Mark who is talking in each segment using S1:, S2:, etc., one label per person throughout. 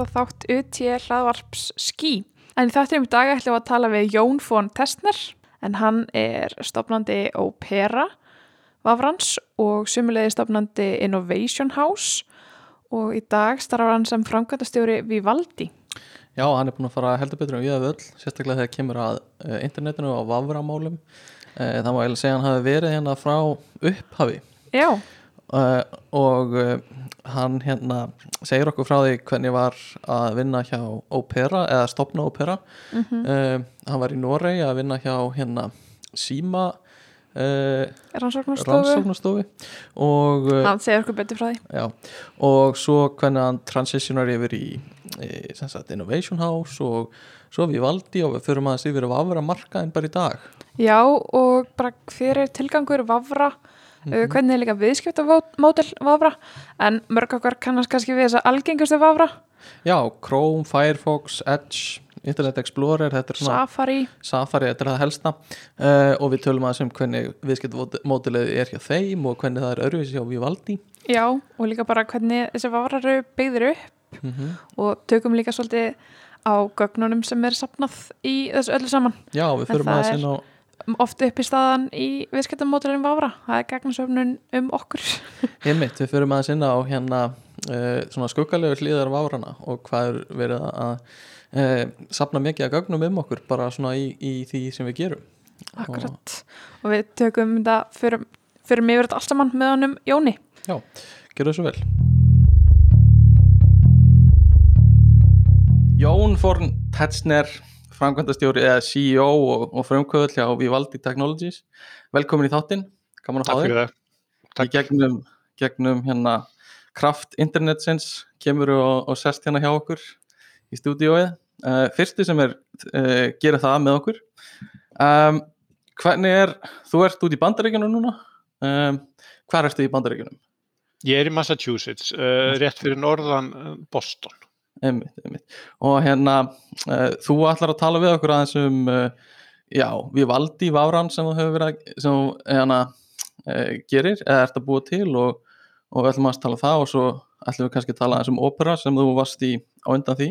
S1: nýjasta þátt UT hlaðvarps Ski. En í þáttum í dag ætlum við að tala við Jón von Testner en hann er stopnandi Opera Vafrans og sumulegði stopnandi Innovation House og í dag starfar hann sem framkvæmtastjóri Vivaldi.
S2: Já, hann er búin að fara heldur betur en við að völl, sérstaklega þegar kemur að uh, internetinu og vaframálum. Uh, það má eiginlega segja hann hafi verið hérna frá upphafi
S1: Já,
S2: uh, og uh, hann hérna segir okkur frá því hvernig var að vinna hjá Opera eða stopna Opera.
S1: mm
S2: Uh, hann var í Noregi að vinna hjá hérna
S1: rannsóknarstofu.
S2: rannsóknastofi og
S1: Hann segir okkur betur frá því.
S2: Já, og svo hvernig hann transitionar yfir í, í sagt, Innovation House og svo við valdi og við förum aðeins yfir að vafra markaðin bara í dag
S1: Já, og bara hver er tilgangur Vafra?
S2: Mhm.
S1: Uh, hvernig er líka viðskiptamódel Vafra? En mörg okkar kannast kannski við þessa algengustu Vafra.
S2: Já, Chrome, Firefox, Edge, Internet Explorer þetta er svona
S1: Safari.
S2: Safari, þetta er það helsta uh, og við tölum aðeins um hvernig viðskiptamódelið er hjá þeim og hvernig það er öðruvísi hjá Vivaldi
S1: Já, og líka bara hvernig þessi Vafrar eru byggðir upp
S2: mm -hmm.
S1: og tökum líka svolítið á gögnunum sem er sapnað í þessu öllu saman.
S2: Já, við förum aðeins inn á
S1: Oft upp í staðan í viðskiptamódelin Vafra. Það er gegnarsöfnun um okkur.
S2: Einmitt, við förum aðeins inn á hérna uh, svona skuggalegu hlýðar várana og hvað er verið að uh, sapna mikið að gögnum um okkur bara svona í, í því sem við gerum
S1: Akkurat. Og við tökum þetta fyrir, fyrir mig verið allt saman með honum Jóni.
S2: Já, gerðu svo vel Jón Forn Tetsner framkvæmdastjóri eða CEO og, og frumkvöðl hjá Vivaldi Technologies velkomin í þáttinn, gaman að
S3: Takk
S2: þig
S3: fyrir það. Takk.
S2: gegnum, gegnum hérna kraft internetsins kemur og, og sest hérna hjá okkur í stúdíóið uh, fyrsti sem er uh, gera það með okkur um, hvernig er þú ert út í bandaríkjunum núna um, hvað ertu í bandaríkjunum?
S3: Ég er í Massachusetts, uh, rétt fyrir norðan Boston.
S2: Einmitt, einmitt. og hérna uh, þú ætlar að tala við okkur aðeins um uh, já, við valdi Vafran sem þú hefur verið að sem hérna, uh, gerir eða ert að búa til og, og við ætlum að tala um það og svo ætlum við kannski að tala aðeins um opera sem þú varst í á undan því.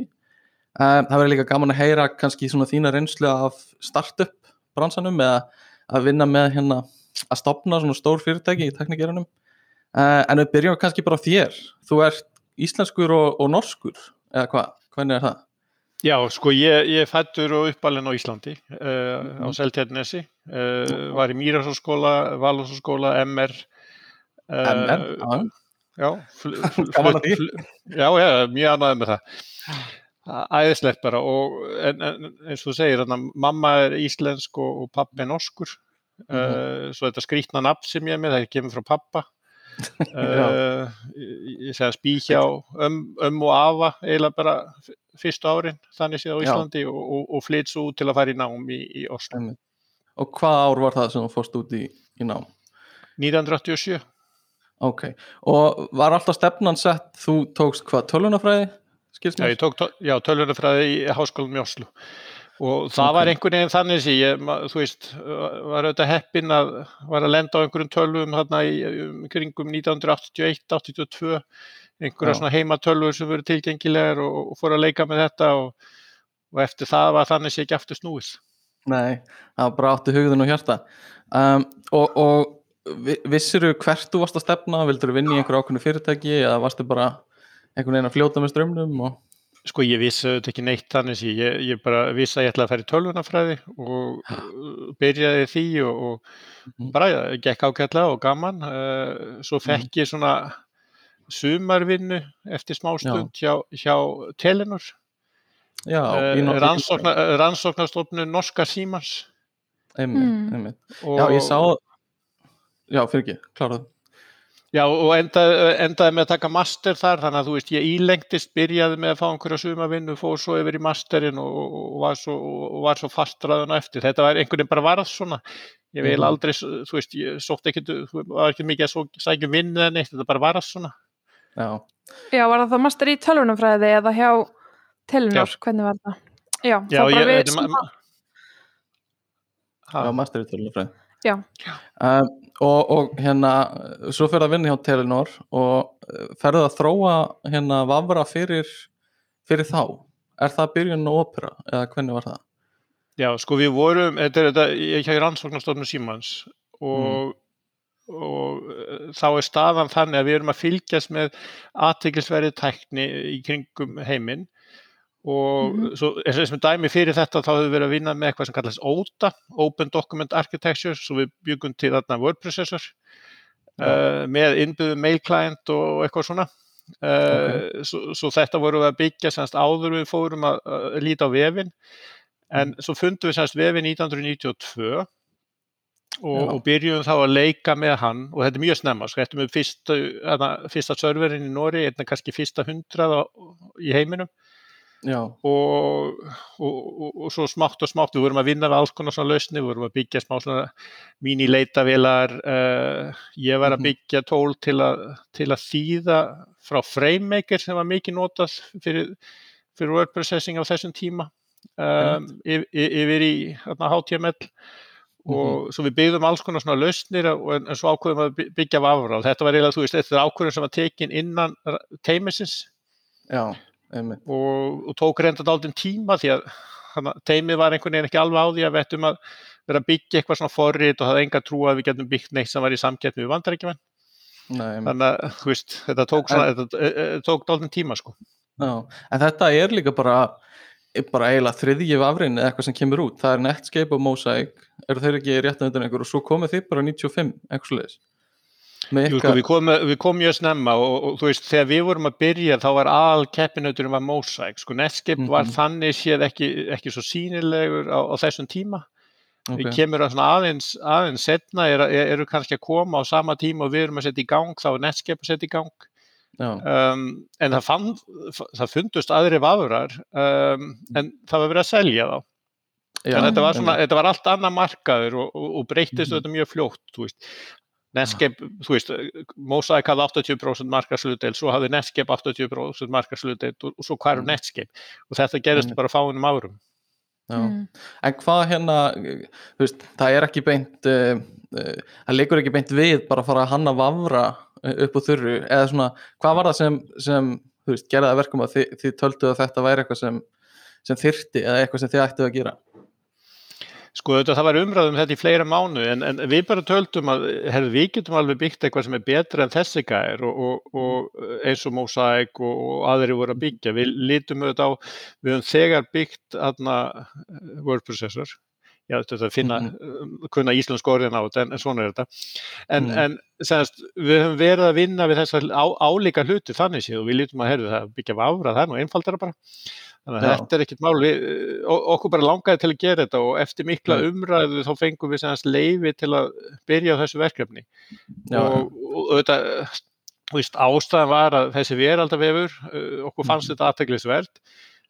S2: Það verður líka gaman að heyra kannski svona þína reynslu af startup bransanum eða að vinna með hérna að stopna svona stór fyrirtæki í teknikerunum uh, en við byrjum kannski bara þér. Þú ert íslenskur og, og norskur eða hvað, hvernig er það?
S3: Já, sko, ég, ég er fættur og uppalinn á Íslandi, uh, á
S2: Mhm.
S3: Seltjarnesi, uh, var í Mýrarsáskóla, Valhúsaskóla, MR. Uh,
S2: MR, já,
S3: Já, já, já, mjög ánægð með það. Æðislegt bara og en, en, eins og þú segir, þarna, mamma er íslensk og, og pappi er norskur. Uh, svo þetta skrítna nafn sem ég er með, það kemur frá pappa. Uh, ég segja spí hjá öm, öm og afa eiginlega bara fyrstu árin þannig séð á
S2: Já.
S3: Íslandi og, og, og flytt svo út til að fara í nám í, í Oslo
S2: Einmitt. og hvað ár var það sem þú fórst út í, í nám?
S3: 1987
S2: ok, og var alltaf stefnan sett, þú tókst hvað, tölunafræði?
S3: Já, ég tók tó- já, tölunarfræði í háskólanum í Oslo og það
S2: Ok.
S3: var einhvern veginn þannig sem ég, þú veist, var auðvitað heppinn að var að lenda á einhverjum tölvum þarna í um, kringum 1981, 82 einhverja
S2: Já.
S3: svona heimatölvur sem voru tilgengilegar og, og fór að leika með þetta og, og eftir það var þannig sem ekki aftur snúið.
S2: Nei, það var bara áttu hugðun og hjarta um, og, og vi- vissirðu hvert þú varst að stefna, vildur þú vinna í einhverju ákveðnu fyrirtæki eða varstu bara einhvern veginn að fljóta með strömmnum og
S3: Sko ég vissi auðvitað ekki neitt þannig sem ég, ég bara vissi að ég ætlaði að fara í tölvunafræði og uh, byrjaði því og, og
S2: Mhm.
S3: bara ég gekk ágætlega og gaman. Uh, svo fekk ég svona sumarvinnu eftir smástund hjá, hjá Telenor,
S2: já,
S3: uh,
S2: í Nor-
S3: rannsókna, rannsóknarstofnun Norska Símans.
S2: einmitt,
S1: Mm.
S2: einmitt.
S3: Og,
S2: já, ég sá já, fyrir ekki, kláraðu
S3: Já, og endaði, endaði með að taka master þar, þannig að þú veist, ég ílengtist, byrjaði með að fá einhverja sumavinnu, fór svo yfir í masterinn og, og, og, var, svo, og var svo fastraðun eftir. Þetta var einhvern veginn bara varð svona. Ég vil
S2: Mhm.
S3: aldrei, þú veist, ég sótt ekki, þú var ekki mikið að svo- sækja um vinnu eða neitt, þetta bara varð svona.
S2: já,
S1: Já, var það þá master í tölvunafræði eða hjá Telenor? Hvernig var það? Já,
S3: Já,
S1: þá bara
S3: ég,
S1: við sama-
S3: Ha,
S2: já master í tölunafræði
S1: Já.
S2: um, og, og hérna svo fyrir að vinna hjá Telenor og eh, ferðu að þróa hérna vafra fyrir fyrir þá er það byrjun og opera eða hvernig var það?
S3: Já, sko við vorum, þetta er þetta, ég hjá rannsóknarstofnum Símans og, og eh, þá er staðan þannig að við erum að fylgjast með aðtekilsverið tækni í kringum heiminn og
S1: Mhm.
S3: svo eins og sem dæmi fyrir þetta þá hefur við verið að vinna með eitthvað sem kallast ODA, Open Document Architecture, svo við byggum til þarna word processor uh, með innbyggðum mail client og eitthvað svona. Uh, svo, svo þetta vorum við að byggja semst áður við fórum að, að líta á vefin en svo fundum við semst vefin 1992 og, og byrjuðum þá að leika með hann. Og þetta er mjög snemma, sko, þetta er með fyrsta, fyrsta serverinn í Nóri, einna kannski fyrsta hundrað í heiminum og, og, og, og svo smátt og smátt við vorum að vinna við alls konar svona lausni við vorum að byggja smá svona mínileitavélar uh, ég var að
S2: Mhm.
S3: byggja tól til að, til að þýða frá FrameMaker sem var mikið notað fyrir, fyrir word processing á þessum tíma um, yfir, yfir í þarna, HTML og svo við byggðum alls konar svona lausnir en, en svo ákveðum að by- byggja vafra og þetta var eiginlega, þú veist, þetta er ákveðum sem var tekin innan teimisins
S2: já,
S3: og, og tók reynda dálítinn tíma því að teimið var einhvern veginn ekki alveg á því að við ættum að vera að byggja eitthvað svona forrið og það enga trú að við getum byggt neitt sem var í samkeppni við vandarækjumenn þannig að veist, þetta tók, e, e, tók dálítinn tíma sko.
S2: Já, en þetta er líka bara bara eiginlega þriðji vafrin eða eitthvað sem kemur út, það er Netscape og Mosaic. Eru þeir ekki rétt undan ykkur? Og svo komið þið bara 95, eitthvað sliðis með
S3: Jú, sko, við, komum, komum mjög snemma og, og þú veist, þegar við vorum að byrja þá var al keppinauturum var Mosaic sko, Netscape var
S2: Mhm.
S3: þannig séð ekki, ekki svo sínilegur á, á þessum tíma. Við kemur að aðeins, aðeins setna er, er, eru kannski að koma á sama tíma og við erum að setja í gang, þá er Netscape að setja í gang. Um, en það, fann, það fundust aðri vafrar um, en það var verið að selja þá.
S2: Já,
S3: en þetta var, svona, þetta var allt annað markaður og, og, og breytist
S2: Mhm.
S3: þetta mjög fljótt Netscape, þú veist, Mosaic hafði 80% markaslutdeild, svo hafði Netscape 80% markaslutdeild og, og svo hvað er
S2: Mhm.
S3: Netscape og þetta gerist
S2: Einmitt.
S3: bara á fáinum árum
S2: já.
S1: Mm.
S2: En hvað hérna, þú veist, það er ekki beint, uh, uh, það leikur ekki beint við bara að fara að hanna vafra uh, upp á þurru, eða svona, hvað var það sem, sem þú veist, að verkum að þið, þið töldu að þetta væri eitthvað sem, sem þyrti eða eitthvað sem þið ættu að gera?
S3: Sko þetta, það var umræðum þetta í fleira mánu en, en við bara töldum að herðu, við getum alveg byggt eitthvað sem er betra en þessi gæðir og, og, og eins og Mosaic og, og aðri voru að byggja. Við lítum auðvitað á, við höfum þegar byggt aðna word processor, já þetta er að finna, mm kunna íslensk orðin á þetta en, en svona er þetta. En,
S2: Mhm.
S3: en senast, við höfum verið að vinna við þessar á, álíka hluti þannig séð og við lítum að herðu það að byggja vafra, það er nú einfaldara bara. Þannig að
S2: Já.
S3: þetta er ekkert mál, við, o- okkur bara langaði til að gera þetta og eftir mikla umræðu þá fengum við leifi til að byrja á þessu verkefni.
S2: Já,
S3: og, og þetta, veist, ástæðan var að þessi veraldavefur, uh, okkur fannst
S2: Mhm.
S3: þetta aðteglisvert,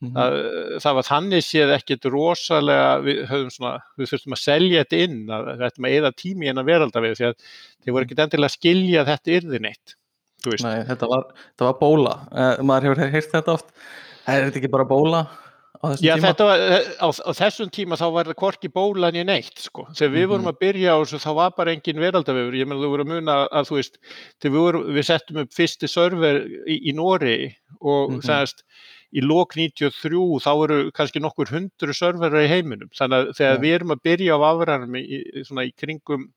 S2: mhm,
S3: að, það var þannig séð ekkert rosalega, við höfum svona, við þurftum að selja þetta inn, að við ættum að eða tími í enn veraldavef því að þeir voru ekkert endilega að skilja að þetta yrði neitt, þú veist.
S2: Nei, þetta var, þetta var bóla, uh, maður hefur heyrt þetta oft, er þetta ekki bara bóla á þessum
S3: Já,
S2: tíma?
S3: var, á, á þessum tíma þá var það korki bólan í neitt, sko. Þegar við vorum
S2: Mhm.
S3: að byrja á þessu, þá var bara engin veraldavefur. Ég meina, þú voru að muna að, þú veist, þegar við, vorum, við settum upp fyrsti server í, í Nóri og
S2: Mhm.
S3: sagðist, í lok 93 þá eru kannski nokkur hundru serverar í heiminum. Þannig að þegar
S2: Já.
S3: við erum að byrja á afræðanum í, í, svona í kringum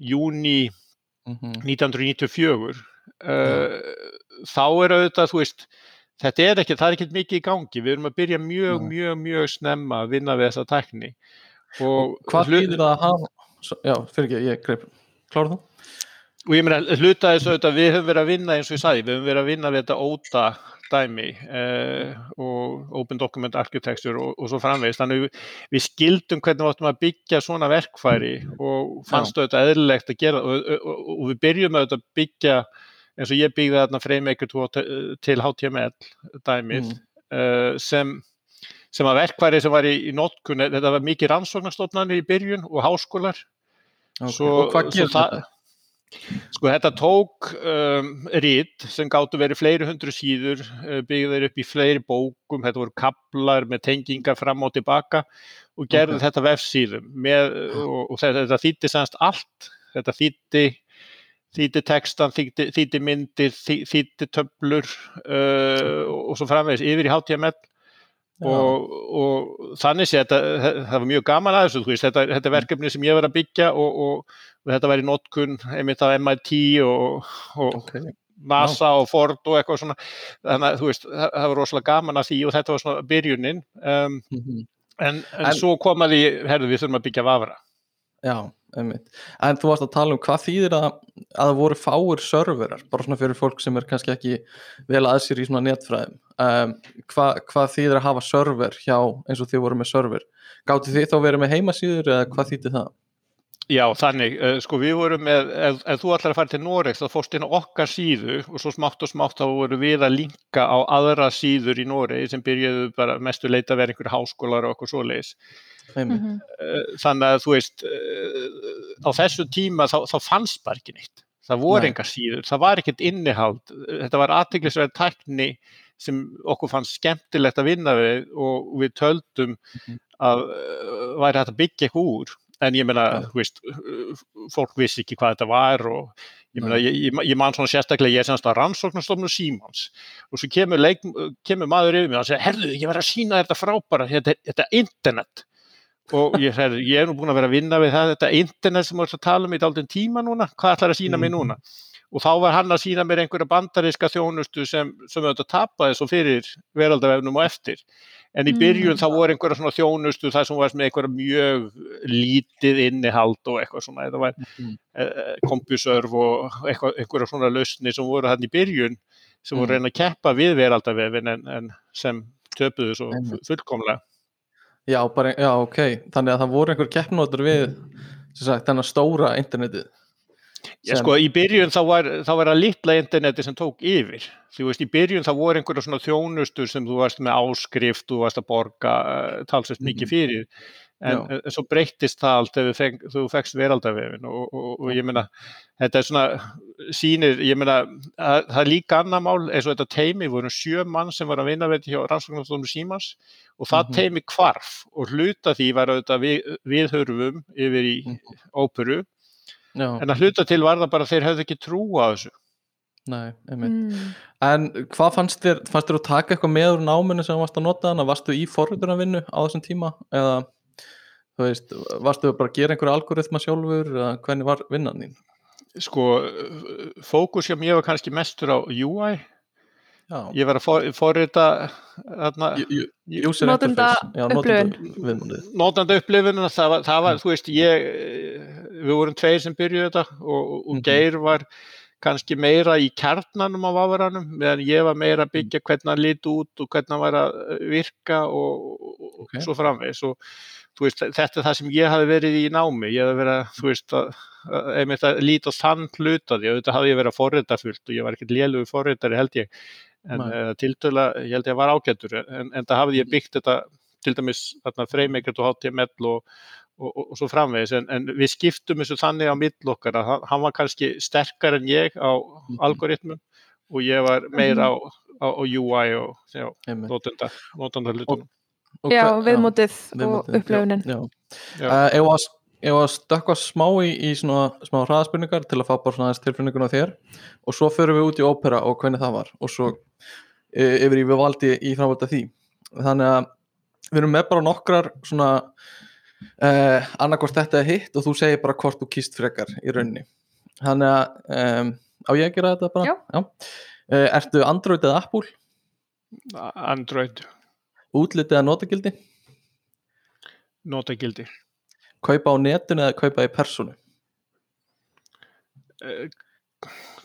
S3: júni
S2: Mhm,
S3: 1994 uh, þá er auðvitað, þú veist þetta er ekki, það er ekkert mikið í gangi. Við erum að byrja mjög,
S2: Nei.
S3: mjög, mjög snemma að vinna við þessa tækni. Og,
S2: Hvað
S3: hlu-
S2: þýðir það að hafa, já, fyrir ekki, ég greip, klára þú?
S3: og ég meina, hluta þess auðvitað við höfum verið að vinna eins og ég sagði, við höfum verið að vinna við þetta óta dæmi uh, og Open Document Architecture og, og svo framvegist, þannig við, við skildum hvernig við áttum að byggja svona verkfæri og fannst auðvitað eðlilegt að gera og, og, og, og við byrjum auðvitað að byggja eins og ég byggði þarna FrameMaker 2 til- HTML dæmið
S2: Mm.
S3: uh, sem sem að verkfæri sem var í, í notkun þetta var mikið rannsóknarstofnanir í byrjun og háskólar
S2: Okay.
S3: Svo-
S2: og hvað
S3: það-
S2: þetta?
S3: Sko þetta tók um, rít sem gáttu verið fleiri hundru síður, uh, byggðir upp í fleiri bókum, þetta voru kaplar með tengingar fram og tilbaka og gerði
S2: Ok.
S3: þetta vefsíðum með, og, og þetta, þetta þýtti semst allt þetta þýtti þýtti textan, þýtti, myndir þý- þýtti töflur uh, og svo framvegis yfir í HTML og, og þannig sé þetta, það var mjög gaman að þessu, þú veist, þetta, þetta er verkefni sem ég var að byggja og, og, og þetta var í notkun einmitt af MIT og, og
S2: ok,
S3: NASA og Ford og eitthvað svona, þannig að þú veist, það, það var rosalega gaman að því og þetta var svona byrjunin, um,
S2: Mhm.
S3: en, en,
S2: En-
S3: svo kom að því, herðu, við þurfum að byggja vafra.
S2: Já, einmitt en þú varst að tala um hvað þýðir að að það voru fáir serverar bara svona fyrir fólk sem er kannski ekki vel að sér í svona netfræðum um, hvað, hvað þýðir að hafa server hjá eins og þið voru með server gáttu þið þá verið með heimasíður eða hvað þýtti það?
S3: Já, þannig, uh, sko við vorum með, ef, ef þú ætlar að fara til Noregs þá fórst inn á okkar síðu og svo smátt og smátt þá voru við að linka á aðra síður í Noregi sem byrjuðu bara mestu leita vera einhverju háskólar og okkur svoleiðis.
S2: Einmitt.
S1: Mhm.
S3: Uh, Þannig að þú veist, uh, á þessu tíma þá, þá fannst bara ekki neitt. Það voru engar síður, það var ekkert innihald, þetta var aðteglisverð tækni sem okkur fannst skemmtilegt að vinna við og við töldum
S2: Mhm.
S3: að uh, væri hægt að byggja eitthvað úr en ég meina,
S2: Já.
S3: þú veist, fólk vissi ekki hvað þetta var og ég meina, ég, ég, ég man svona sérstaklega, ég er semst að rannsóknarstofnum Símans og svo kemur, leik, kemur maður yfir mig og hann segir, herðu, ég verð að sína þetta frábæra, þetta, þetta er internet og ég sagði, ég er nú búin að vera að vinna við það, þetta internet sem þú ert að tala um í daldinn tíma núna, hvað ætlar að sína mig
S2: Mhm.
S3: núna og þá var hann að sína mér einhverja bandariska þjónustu sem, sem auðvitað tapaði svo fyrir veraldavefnum og eftir en í
S1: Mm.
S3: byrjun þá voru einhverja svona þjónustu þar sem varst með einhverja mjög lítið innihald og eitthvað svona þetta var
S2: Mhm.
S3: eh, CompuServe og eitthvað, einhverja svona lausni sem voru hann í byrjun sem voru
S2: Mm.
S3: að reyna að keppa við veraldavefin en, en sem töpuðu svo fullkomlega
S2: Já, bara, já, ok, þannig að það voru einhver keppnótur við sagt, þennan stóra internetið
S3: Já, sko, í byrjun þá var, þá var að litla interneti sem tók yfir. Þú veist, í byrjun þá voru einhverja svona þjónustur sem þú varst með áskrift, þú varst að borga uh, talsvist mikið
S2: Mhm.
S3: fyrir. En,
S2: Já.
S3: en svo breyttist það allt ef þú feng, þú fegst veraldavefin og, og, og ég meina, þetta er svona sýnir, ég meina, að, það er líka annar mál eins og þetta teimi, voru sjö mann sem var að vinna við þetta hjá rannsóknarstofnum Símans og það
S2: Mhm.
S3: teimi kvarf og hluta því var auðvitað við, viðhörfum yfir í
S2: Mhm.
S3: óperu
S2: Já,
S3: En að hluta til var það bara þeir hefðu ekki trú á þessu.
S2: nei,
S1: Mm.
S2: En hvað fannst þér, fannst þér að taka eitthvað með úr náminu sem þú varst að nota hana, varstu í forritunarvinnu á þessum tíma eða þú veist, varstu bara að gera einhverja algoritma sjálfur eða hvernig var vinnan þín?
S3: Sko, fókus hjá mér var kannski mestur á UI.
S2: Já,
S3: Ég var að for, forrita
S2: interface, já,
S1: upplifun.
S2: notenda viðmundið
S3: notanda upplifununa, það var, það
S2: Mm.
S3: var þú veist, ég, við vorum tveir sem byrjuðu þetta og, og
S2: Mhm.
S3: Geir var kannski meira í kjarnanum á vafaranum, meðan ég var meira að byggja hvernig hann liti út og hvernig hann var að virka og, og, og
S2: Ok.
S3: svo framvegis og þú veist, þetta er það sem ég hafi verið í námi, ég hafi verið að, þú veist, að, að, einmitt að líta á þann hluta því, auðvitað hafði ég verið að forrita fullt og ég var ekkert lélugur forritari held ég, en uh, tiltöla, ég held ég að var ágættur, en, en það hafði ég byggt þetta til dæmis FrameMaker og HTML og, og, og, og svo framvegis en, en við skiptum þessu þannig á mill okkar að hann, var kannski sterkar en ég á
S2: Mhm.
S3: algoritmum og ég var meira á, á, á UI og hlutum.
S2: Og
S1: Já, viðmótið og upplöfunin.
S2: Já,
S3: Já.
S2: Uh, ef að, ef að stökkva smá í, í svona smá hraðaspurningar til að fá bara svona tilfinningun á þér og svo förum við út í ópera og hvernig það var og svo e, yfir í við valdi í framvalda því þannig að við erum með bara nokkrar svona uh, annarkvort þetta er hitt og þú segir bara hvort þú kýst frekar í rauninni þannig að um, á ég að gera þetta bara?
S1: Já.
S2: Uh, ertu Android eða Apple?
S3: Android,
S2: Útlitið eða notagildi?
S3: notagildi.
S2: Kaupa á netinu eða kaupa í personu?
S3: Eh,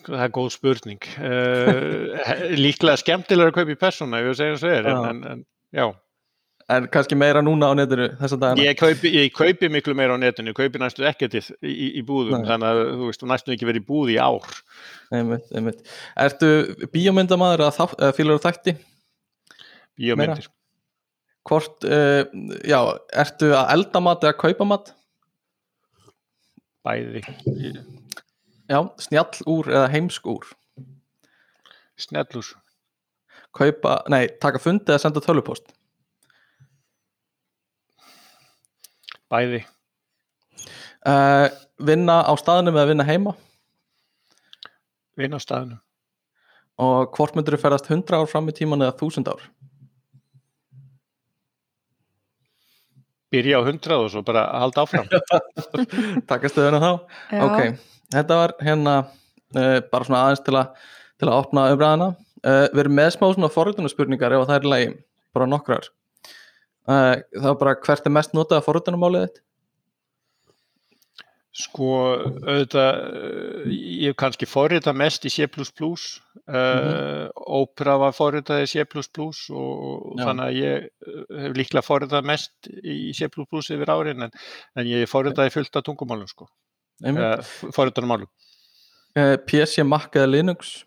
S3: Það er góð spurning. Uh, líklega skemmtilega að kaupa í persóna, ef ég segja svo er, en,
S2: Já.
S3: en, en já,
S2: En kannski meira núna á netinu þessa dagana?
S3: ég kaupi, ég kaupi miklu meira á netinu, ég kaupi næstu ekkert í, í, í búðum,
S2: Nei.
S3: þannig að þú veist, þú næstu ekki verið í búð í ár.
S2: einmitt, einmitt. Ertu þá- eða fílar þætti?
S3: Bíómyndir.
S2: Hvort, uh, já, ertu að elda mat eða kaupa mat?
S3: Bæði.
S2: Já, snjall úr eða heimsk úr?
S3: Snellús.
S2: Kaupa, nei, taka fundi eða senda tölupost?
S3: Bæði.
S2: Uh, vinna á staðnum eða vinna heima
S3: Vinn á staðinu.
S2: og hvort myndur þú ferðast 100 ár fram í tíman eða 1000 ár
S3: Byrja á 100 og svo bara halda áfram.
S2: taka stöðuna þá
S1: Já.
S2: ok, þetta var hérna uh, bara svona aðeins til að til að opna umræðina uh, við erum með smá svona forritunarspurningar ef það er í lagi, bara nokkrar uh, var bara hvert er mest notað forritunarmálið þitt
S3: Sko, auðvitað, eh, ég hef kannski forritað mest í C++, uh, Opera var forritað í C++ og
S2: Já.
S3: þannig að ég eh, hef líklega forritað mest í C++ yfir árin en, en ég forritaði fullt af tungumálum, sko, uh, forritunarmálum.
S2: uh, PC, Mac eða Linux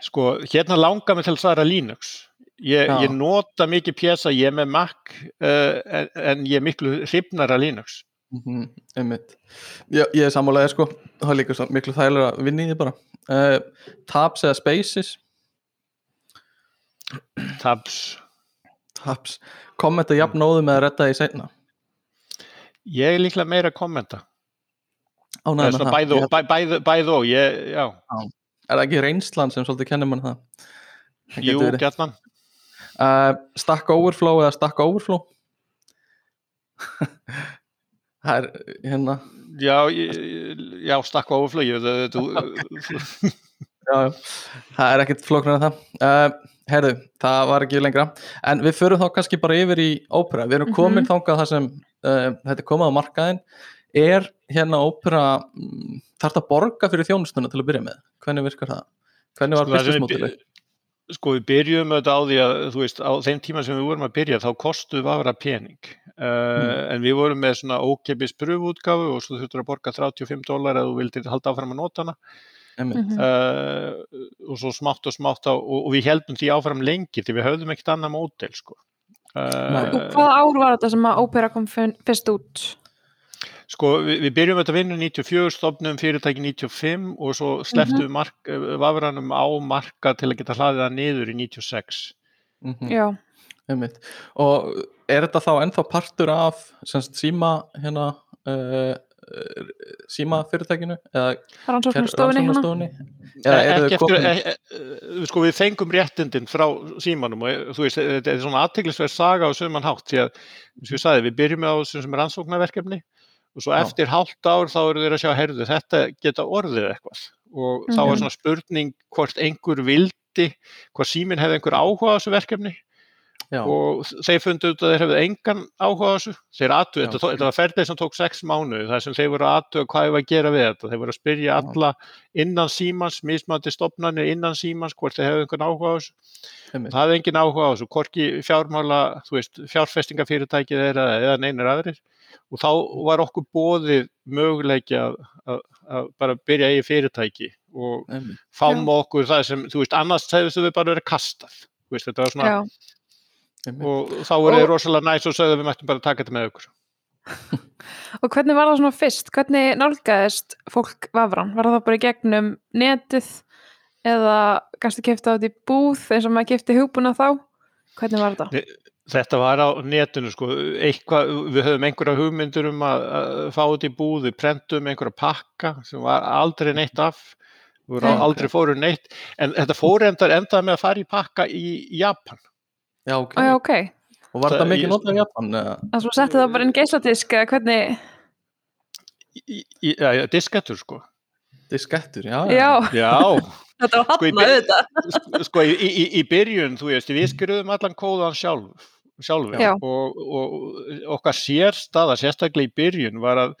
S3: Sko, hérna langar mig til að svara Linux. Ég, ég nota mikið pjesa, ég er með Mac en, en ég er miklu hrifnar af Linux.
S2: Mm einmitt. Ég, ég er sammálaðið sko. Það er líka svo miklu þægilega að vinna í því bara. Uh, Tabs eða Spaces?
S3: Tabs.
S2: Tabs, kommenta jafn nóðum eða redda því seinna?
S3: Ég er líklega meira að kommenta.
S2: með
S3: svona
S2: það.
S3: bæð og, bæð, bæð og, ég, já,
S2: er það ekki reynslan sem svolítið kennir mann það? Það
S3: jú,
S2: verið.
S3: gætnan.
S2: uh, Stack Overflow eða Stack Overflow það er hérna
S3: Já, ég- já, þú,
S2: já, já. það er ekkit flóknar en það uh, herðu, það var ekki lengra en við förum þá kannski bara yfir í ópera við erum komin
S1: Mhm.
S2: þangað þar sem uh, þetta er komið á markaðin er hérna ópera mm, þarf það að borga fyrir þjónustuna til að byrja með hvernig virkar það? hvernig var
S3: Sko,
S2: business
S3: við
S2: modeli?
S3: by- sko, við byrjum auðvitað á því að, þú veist, á þeim tíma sem við vorum að byrja, þá kostuð við aðra pening. Uh, En við vorum með svona ókeipis pröfuútgáfu og svo þurftur að borga 35 dólar eða þú vildir halda áfram að nota hana.
S2: Einmitt.
S1: Mhm.
S3: Uh, og svo smátt og smátt á, og, og við heldum því áfram lengi því við höfðum ekkert annað mótel, sko.
S2: Nei.
S1: Og hvaða ár var þetta sem að Opera kom fyrst út?
S3: Sko, við, við byrjum þetta að vinna 94, stofnum fyrirtæki 95 og svo sleftum við mark, vafranum á marka til að geta hlaðið það niður í 96.
S2: Mhm.
S1: Já,
S2: Einmitt. og er þetta þá ennþá partur af semst, síma hérna uh, síma fyrirtækinu eða
S1: hérna.
S2: rannsóknarstofunni? þau
S3: eftir,
S2: komin
S3: e, e, sko við fengum réttindin frá símanum og e, þú veist, þetta er svona aðteglisverð saga á söman hátt því að, eins og ég sagði, við byrjum á þessum sem rannsóknarverkefni og svo eftir hálft ár þá eru þeir að sjá, herðu, þetta geta orðið eitthvað. Og þá
S1: Mhm.
S3: var svona spurning hvort einhver vildi, hvort síminn hefði einhver áhuga á þessu verkefni
S2: Já,
S3: og þeir fundu út að þeir hefðu engan áhuga á þessu. Þeir
S2: Já.
S3: þetta, þetta var ferðið sem tók sex mánuði þar sem þeir voru að atu hvað ég var að gera við þetta. Þeir voru að spyrja
S2: Já.
S3: alla innan símans mismandi stopnarnir innan símans hvort þeir hefðu einhvern áhuga á þessu. Það hefði engin áhuga á þessu, hvorki fjármála þú veist, fjárfestingafyrirtækið þeirra eða neinir aðrir. Og þá var okkur bóðið möguleiki að, að, að bara byrja eigi fyrirtæki og fáum okkur það sem, þú veist, annars hefðu við bara verið kastað. Þú veist, þetta var svona
S1: Já.
S3: Og þá voru þeir rosalega næs og sögðu við mættum bara taka þetta með okkur.
S1: og hvernig var það svona fyrst? Hvernig nálgæðist fólk vafran? Var það bara í gegnum netið eða kannski kefti á þetta í búð eins og maður kefti hugbúna þá? Hvernig var þetta?
S3: Þetta var á netinu sko, eitthvað, við höfum einhverja hugmyndur um að, að fá þetta í búð, við prentum einhverja pakka sem var aldrei neitt af, við vorum aldrei fóru neitt, en þetta fór endar endaði með að fara í pakka í Japan.
S2: Já, ok.
S1: Ó, já, ok.
S2: Og var þetta
S3: Það-
S2: mikið notað í Japan? eða?
S1: Það svo setti það bara inn geisladisk eða hvernig?
S3: Í, í, ja, diskettur sko.
S2: Diskettur, já.
S1: Já,
S3: Já,
S1: þetta var
S3: Sko,
S1: að
S3: byr-
S1: þetta.
S3: sko í, í, í byrjun, þú veist, við skrifum allan kóðan sjálf, sjálfur
S1: Já.
S3: og, og okkar sérstaða, sérstaklega í byrjun, var að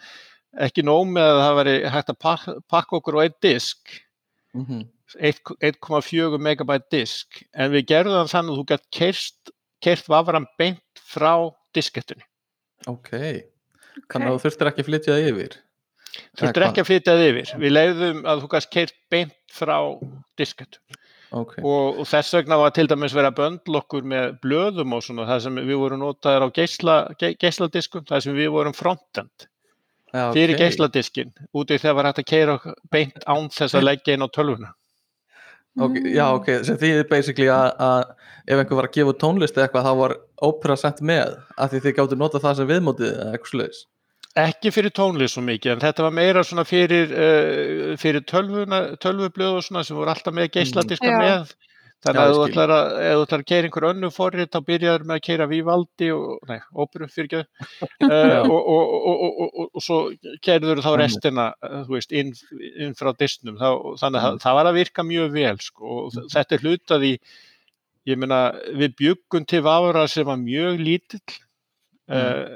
S3: ekki nóg með að það væri hægt að pakka, pakka okkur á einn disk,
S2: Mhm.
S3: 1,4 megabæt disk, en við gerðum það þannig að þú gætt kert, kert vafran beint frá diskettunni.
S2: Ok. Þannig að þú þurftir ekki að flytja það yfir.
S3: Þurftur ekki að flytja það yfir. Við leiðum að þú gætt kert beint frá diskettu.
S2: Ok.
S3: og, og þess vegna var til dæmis verið að böndla okkur með blöðum og svona það sem við vorum notaðir á geisla, ge, geisladiskum, það sem við vorum frontend
S2: Já,
S3: fyrir
S2: ok.
S3: geisladiskin út í þegar var hægt að keira beint án þess að leggja inn á tölvuna
S2: Ok, já, ok, sem þýðir basically að, að ef einhver var að gefa tónlist eða eitthvað þá var ópera sent með af því þið gáttu nota það sem viðmótið eða eitthvað sluðis
S3: ekki fyrir tónlist svo mikið en þetta var meira svona fyrir, uh, fyrir tölvuna, tölvublöð og svona sem voru alltaf með geisladiska
S1: Já.
S3: með þannig að ef þú ætlar að, að keira einhver önnu forrið þá byrjaður með að keira Vivaldi og, nei, óperu fyrir ekki uh, og, og, og, og, og, og svo keirður þá restina þú veist, inn, inn frá disnum. Þá, þannig að
S2: Mm.
S3: það var að virka mjög vel sko, og þ- þetta er hlutað í ég meina við bjöggum til vafra sem var mjög lítill uh,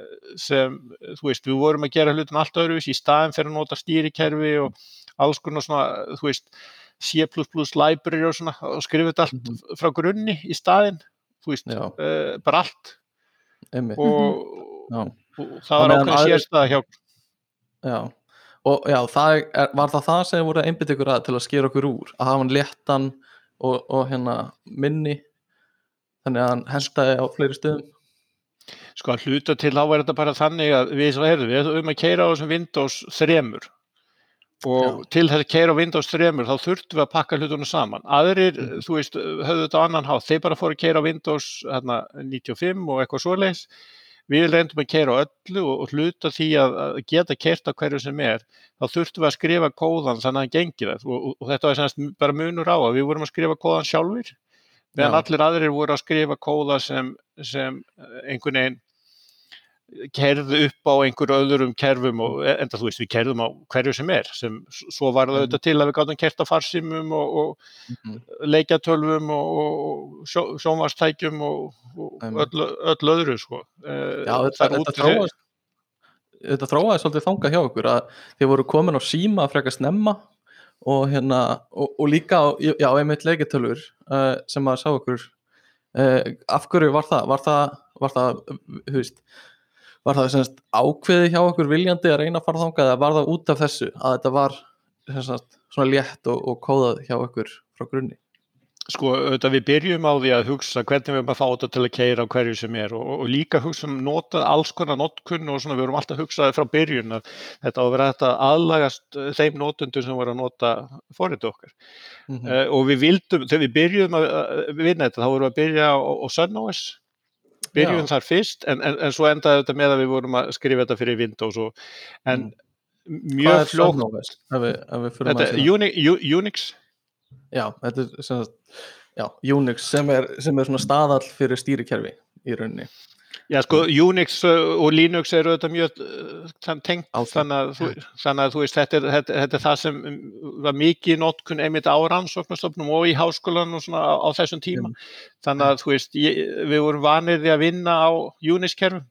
S3: sem, þú veist, við vorum að gera hlutin allt öðruvís í staðin fyrir að nota stýrikerfi og alls konar svona, þú veist, C++ library og svona og skrifa þetta allt
S2: Mhm.
S3: frá grunni í staðin, þú veist, uh, bara allt.
S2: Einmitt.
S3: Og,
S2: Já.
S3: og það var ákveðin sérstæða hjá
S2: Já, og já, það er, var það það sem voru einbytt ykkur að til að skera okkur úr? Að hafa hann léttan og, og hérna minni þannig að hann hendaði á fleiri stöðum?
S3: Sko að hluta til þá er þetta bara þannig að við svo heyrðum, við höfum að keira á þessum Windows 3 og til þess að keira á Windows 3 þá þurftum við að pakka hlutunum saman. Aðrir,
S2: Mhm.
S3: þú veist, höfðu þetta annan hátt. Þeir bara fóru að keira á Windows hérna, 95 og eitthvað svoleiðis. Við reyndum að keira á öllu og, og hluta því að, að geta kert á hverju sem er þá þurftum við að skrifa kóðan þannig að hann gengi það og, og, þetta var semast bara munur á að við vorum að skrifa kóðan sjálfur meðan
S2: Já.
S3: allir aðrir voru að skrifa kóða sem, sem eh, einhvern veginn kerðu upp á einhverju öðrum kerfum og enda þú veist við kerðum á hverju sem er sem svo var það
S2: Mhm.
S3: auðvitað til að við gátum kert á farsimum og, og
S2: Mhm.
S3: leikjatölvum og, og sjó, sjónvastækjum og, og öll, öll öðru sko. Eh,
S2: Já, þetta,
S3: það
S2: þetta, þróaðist, þetta þróaði svolítið þangað hjá okkur að þið voru komin á síma frekar snemma og hérna og, og líka á, já, einmitt leikitölur uh, sem að sá okkur uh, af hverju var það? Var það, var það, þú veist var það semst ákveði hjá okkur viljandi að reyna að fara þangað eða var það út af þessu að þetta var semst, svona létt og, og kóðað hjá okkur frá grunni?
S3: sko auðvitað við byrjum á því að hugsa hvernig við erum að fá þetta til að keira á hverju sem er og, og líka hugsa um nota alls konar notkunn og svona við vorum alltaf að hugsa það frá byrjun að þetta á að vera þetta aðlagast eh, þeim notundur sem voru að nota forrið okkar
S2: Mm -hmm.
S3: uh, og við vildum, þegar við byrjum að, að vinna þetta þá vorum við að byrja á, á Byrjum
S2: Já.
S3: þar fyrst en, en, en svo endaði þetta með að við vorum að skrifa þetta fyrir Windows og, en
S2: Hvað
S3: mjög
S2: það?
S3: Unix,
S2: Já, þetta er sem já, Unix sem er, sem er svona staðall fyrir stýrikerfi í rauninni.
S3: Já, sko, Unix uh, og Linux eru þetta mjög uh, þann- tengt,
S2: Áfram.
S3: þannig þú, þannig að þú veist, þetta er, þetta, þetta er það sem um, var mikið notkun einmitt á rannsóknastofnum og í háskólan og svona á, á þessum tíma. Þannig að, þú veist, ég, við vorum vanir því að vinna á Unix-kerfum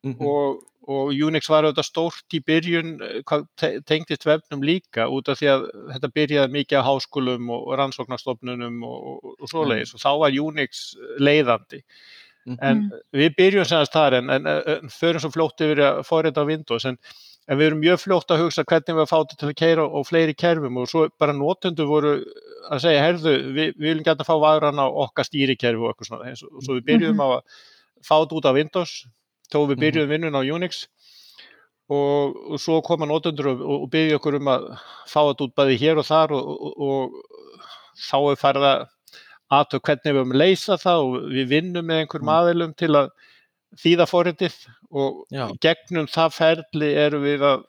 S2: Mm
S3: og, og Unix var auðvitað stórt í byrjun eh, te- tengdist vefnum líka út af því að þetta byrjaði mikið á háskólum og rannsóknarstofnunum og, og, og svoleiðis og þá var Unix leiðandi en við byrjum semast þar en, en, en förum svo fljótt yfir að fórita á Windows en, en við erum mjög fljótt að hugsa hvernig við að fá þetta til að keira á fleiri kerfum og svo bara notendur voru að segja, herðu, við, við viljum gæta að fá varan á okkar stýrikerfi og eitthvað svona og og svo við byrjum á að fá þetta út á Windows þó við byrjum vinnun á Unix og, og svo koma notendur og, og byrja okkur um að fá þetta út bæði hér og þar og, og, og þá er farið að aðtöð hvernig við höfum að leysa það og við vinnum með einhverjum
S2: Mm.
S3: aðilum til að þýða forritið og
S2: Já.
S3: gegnum það ferli erum við að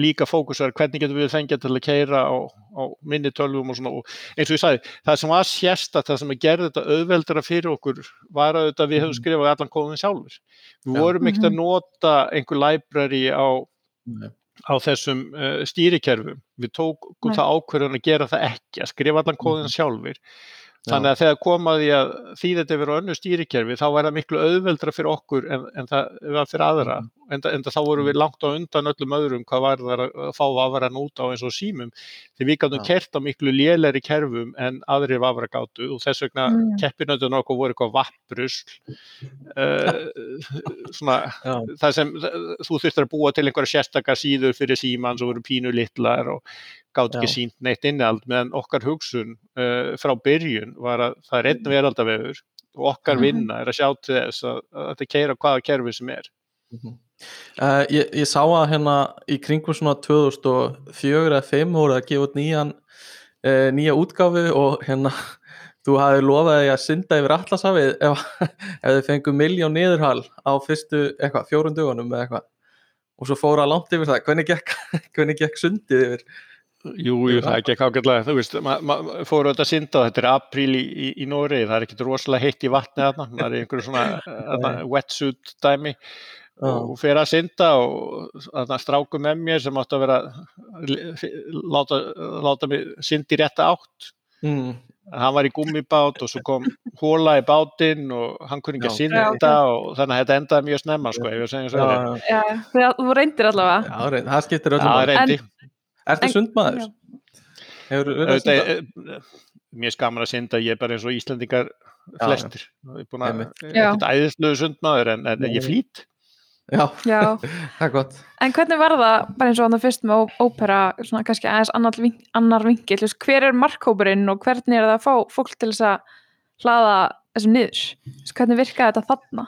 S3: líka fókusar hvernig getum við fengið til að keira á, á minni tölvum og svona og eins og ég sagði, það sem var sérsta það sem að gerði þetta auðveldara fyrir okkur var að við höfum
S2: Mhm.
S3: skrifað allan kóðin sjálfur við
S2: Já.
S3: vorum ekkert að nota einhver library á á þessum uh, stýrikerfum við tókum
S1: Nei.
S3: það ákvörðun að gera það ekki að skrifa allan kóðin sjálfur
S2: Já.
S3: Þannig að þegar kom að því að því þetta verið á önnu stýrikerfi þá var það miklu auðveldra fyrir okkur en, en það var fyrir aðra en, en þá vorum við langt á undan öllum öðrum hvað var það að fá vafran út á eins og símum því við gáttum
S2: Já.
S3: kert á miklu lélæri kerfum en aðrir vafra gátu og þess vegna mm.
S1: Mm.
S3: keppinöndun okkur voru eitthvað vapprusl uh, svona
S2: Já.
S3: það sem þú þurftir að búa til einhverja sérstakar síður fyrir síman sem voru pínu litlar og gátt ekki sínt neitt innihald meðan okkar hugsun uh, frá byrjun var að það er einn veraldavefur og okkar
S2: Mhm.
S3: vinna er að sjá til þess að, að þetta keira hvaða kerfi sem er
S2: Uh, ég, ég sá að hérna í kringum svona 2004 eða 5 voru að gefa út nýjan uh, nýja útgáfu og hérna þú hafði lofað því að synda yfir allasafið ef, ef þið fengu miljón niðurhal á fyrstu eitthvað, fjórum dögunum eða eitthvað. Og svo fóra langt yfir það, hvernig gekk, hvernig gekk sundið yfir?
S3: Jú, jú, það ekki ágætlega, þú veist, maður ma fóru auðvitað að synda og þetta er apríl í, í, í Nóri, það er ekkert rosalega heitt í vatni þarna, það er einhverju svona þarna, wetsuit dæmi og fyrir að synda og þarna stráku með mér sem átti að vera láta, láta mig syndi rétta átt.
S2: Mm.
S3: hann var í gummibát og svo kom hóla í bátinn og hann kunni ekki að synda og þannig að þetta endaði mjög snemma sko, ef ég segja svo
S1: Já, já, þú reyndir allavega.
S2: Já, það skiptir öllum
S3: Já, reyndi.
S2: Ertu sundmaður?
S3: Hefur, mér skaman að synda, ég er bara eins og Íslandingar flestir, ég er búin að ekkert æðisluðu sundmaður en, en ég flýtt
S2: Já,
S1: Já.
S2: það er gott
S1: En hvernig var það, bara eins og þannig fyrst með ópera, svona kannski aðeins annar, ving, annar vingil, hver er markkópurinn og hvernig er það að fá fólk til þess að hlaða þessum niður? Hvernig virkaði þetta þarna?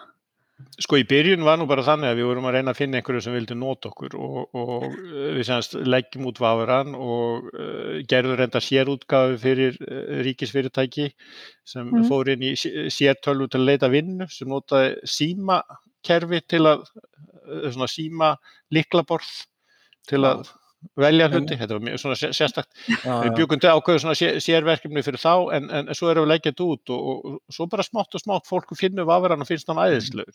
S3: Sko í byrjun var nú bara þannig að við vorum að reyna að finna einhverju sem vildi nota okkur og, og við semst leggjum út vafurann og uh, gerðum reynda sérútgafu fyrir uh, ríkisfyrirtæki sem mm. fór inn í sértölvu til að leita vinnu sem notaði símakerfi til að, uh, svona síma liklaborð til að velja hluti, þetta var mjög sérstakt. Við byggum til ákveðu sérverkefni fyrir þá en, en, en svo erum við leggjað út og, og, og svo bara smátt og smátt fólku finnum vafurann og finnst hann æðislegur.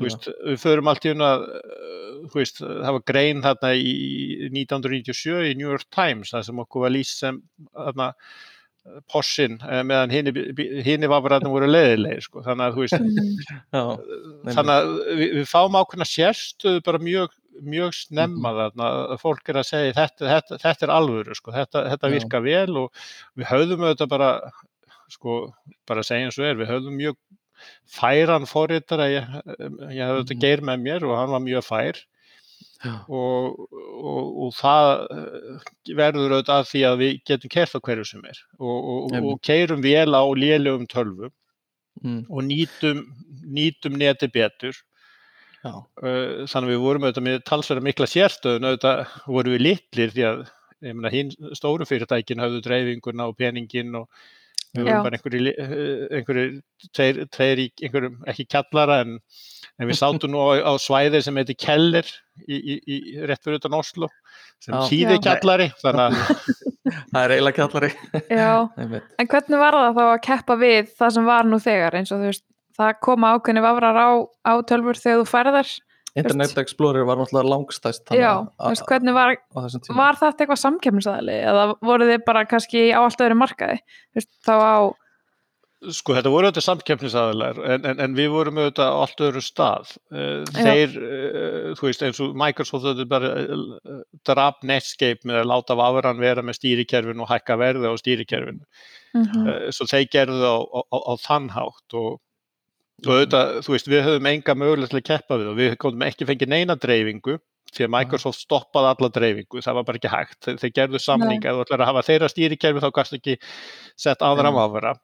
S3: Veist, við förum allt í að veist, það var grein þarna í 1997 í New York Times það sem okkur var lýst sem þarna possin meðan hini vafurann voru leðilegir sko. þannig að þú veist Já, þannig að við, við fáum ákveðna sérstuðu bara mjög mjög snemma þarna. Að fólk er að segja þetta, þetta, þetta er alvöru sko, þetta, þetta virka vel og við höfðum auðvitað bara sko, bara að segja eins og er, við höfðum mjög færan forritar að ég, ég hafði þetta geir með mér og hann var mjög fær og, og, og það verður auðvitað að því að við getum kert á hverju sem er og, og keirum vel á lélögum tölvum mm. og nýtum, nýtum neti betur Já. þannig að við vorum auðvitað með talsverða mikla sérstöðun auðvitað vorum við litlir því að mena, hinn stóru fyrirtækin hafðu dreifinguna og peningin og við vorum Já. bara einhverju, einhverju tveir, tveir í einhverjum, ekki kjallara en, en við sátum nú á, á svæði sem heiti Keller í, í, í rétt fyrir utan Oslo sem síði kjallari þannig að
S2: það er eiginlega kjallari.
S1: En hvernig var það þá að keppa við það sem var nú þegar? Eins og þú veist það koma ákveðni vafrar á, á tölfur þegar þú ferðar
S2: Internet Explorer var náttúrulega langstæst
S1: Já, veist, hvernig var, var þetta eitthvað samkemminsæðli eða voru þið bara kannski á allt öðru markaði? Veist, þá á
S3: Sko þetta voru auðvitað samkeppnisaðilar en, en, en við vorum auðvitað á allt öðru stað. Eh, þeir, uh, þú veist, eins og Microsoft auðvitað bara uh, draf Netscape með að láta vafurann vera með stýrikerfin og hækka verði á stýrikerfin. Mm -hmm. svo þeir gerðu það á, á, á, á þannhátt og og auðvitað, þú veist, við höfum enga mögulega til að keppa við og við komum ekki fengið neina dreifingu því að Microsoft stoppaði alla dreifingu, það var bara ekki hægt. Þeir, þeir gerðu samning, ef þú ætlar að hafa þeirra stýrikerfi þá kannski ekki sett aðra máfara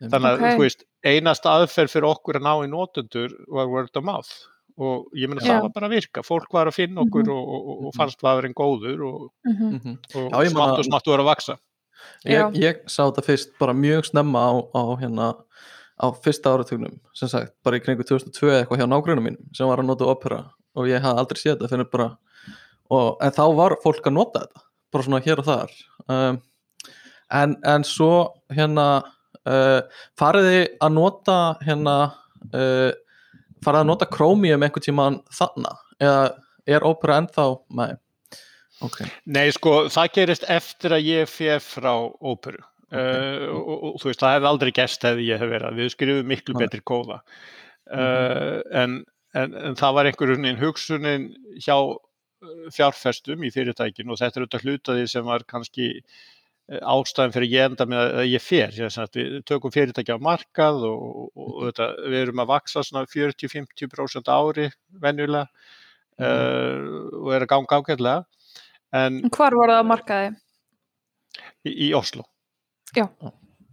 S3: þannig að, okay. veist einasta aðferð fyrir okkur að ná í nótundur var word of mouth. Og ég menna það var bara að virka, fólk var að finna okkur mm -hmm. og, og, og fannst vafurinn góður og, mm -hmm. og smátt og smátt voru að vaksa
S2: Ég, ég sá þetta fyrst bara mjög snemma á, á hérna á fyrsta áratugnum sem sagt, bara í kringu 2002 eitthvað hjá nágrunum mín sem var að nota opera. Og ég hafði aldrei séð þetta fyrir bara og, en þá var fólk að nota þetta bara svona hér og þar. Um, en, en svo hérna uh, fariði að nota hérna uh, farið að nota Chromium einhvern tíman þannig eða er opera ennþá með
S3: okay. Nei sko, það gerist eftir að ég fyrir frá óperu Okay. Uh, og, og þú veist, það hefði aldrei gæst hefði ég hef verið, við skrifum miklu betri kóða -hmm. en, en, en það var einhverjum hugsunin hjá fjárfestum í fyrirtækinu og þetta er auðvitað hlutaði sem var kannski ástæðan fyrir ég enda með að ég fer við tökum fyrirtæki á markað og, og þetta, við erum að vaksa svona 40-50% ári venjulega mm -hmm. og er að ganga ágæðlega
S1: Hvar voru það á markaði?
S3: Í, í Oslo
S1: Já.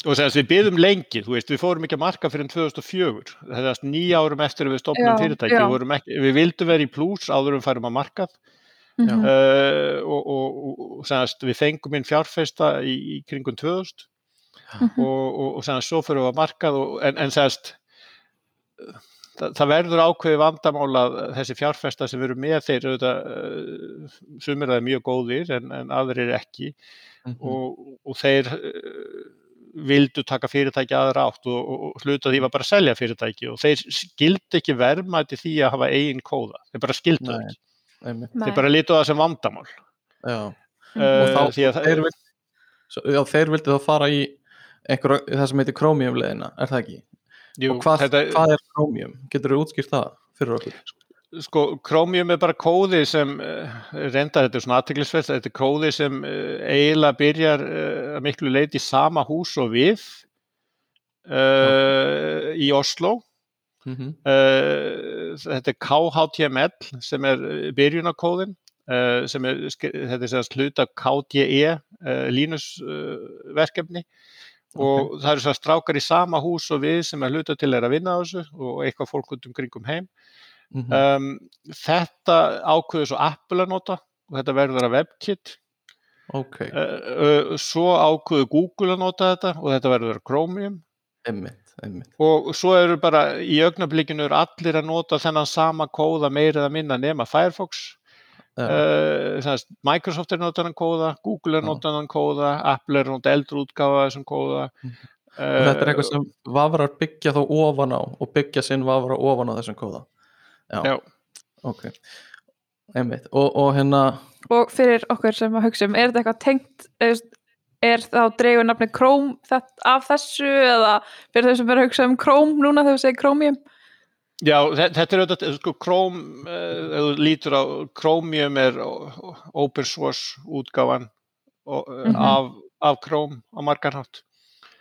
S3: Og þess að við byggðum lengi, þú veist, við fórum ekki að marka fyrir 2004, það er nýja árum eftir að við stopnum fyrirtæki, við, ekki, við vildum vera í pluss áður um færum að markað. Uh, og, og, og sannast, við fengum inn fjárfesta í, í kringum 2000 mm -hmm. og, og sannast, svo fyrir við að markað en, en sannast, það, það verður ákveði vandamál að þessi fjárfesta sem eru með þeir uh, sumir það er mjög góðir en, en aðrir ekki
S2: Mhm.
S3: og, og þeir uh, vildu taka fyrirtæki aðra átt og, og, og hluta því var bara að selja fyrirtæki og þeir skildi ekki verðmæti því að hafa eigin kóða, þeir bara
S2: Nei.
S3: ekki. Þeir bara lítu það sem vandamál
S2: já
S3: uh,
S2: og þá,
S3: því að
S2: þeir, vildi, svo, já, þeir vildi þá fara í einhver, það sem heitir Chromium leðina, er það ekki?
S3: jú,
S2: og hvað,
S3: þetta,
S2: hvað er Chromium? Getur þú útskýrt það fyrir okkur?
S3: sko, Chromium er bara kóði sem uh, reyndar, þetta er svona aðteglisveld þetta er kóði sem uh, eiginlega byrjar að miklu leiti í sama hús og við uh, í Oslo
S2: Mm -hmm.
S3: Uh, þetta er KHTML sem er uh, byrjunarkóðin uh, sem er, þetta er sem hluta KDE uh, Linus verkefni. Og það eru svo strákar í sama hús og við sem er hluta til er að vinna á þessu og eitthvað fólk út um kringum heim.
S2: Mm
S3: um, þetta ákveður svo Apple að nota og þetta verður að WebKit.
S2: Ok,
S3: uh, svo ákveður Google að nota þetta og þetta verður að Chromium.
S2: Einmitt, einmitt.
S3: Og svo eru bara í augnablikinu eru allir að nota þennan sama kóða meira eða minna nema Firefox. Uh, sagðist, Microsoft er notað hann kóða Google er
S2: Já.
S3: notað hann kóða Apple er notað eldri útgáfa af þessum kóða. Uh,
S2: og þetta er eitthvað sem vafrar byggja þá ofan á og byggja sinn vafra ofan á þessum kóða. Já,
S3: Já.
S2: ok. Einmitt, og, og hérna
S1: Og fyrir okkur sem að hugsa um, er þetta eitthvað tengt, er, þá dreigur nafni Chrome þetta, af þessu eða fyrir þau sem er að hugsa um Chrome núna þegar þú segir Chromium?
S3: Já, þe- þetta er auðvitað, sko, Chrome, uh, ef þú lítur á, Chromium er open source útgáfan og, uh,
S1: Mhm.
S3: af, af Chrome á margarhátt.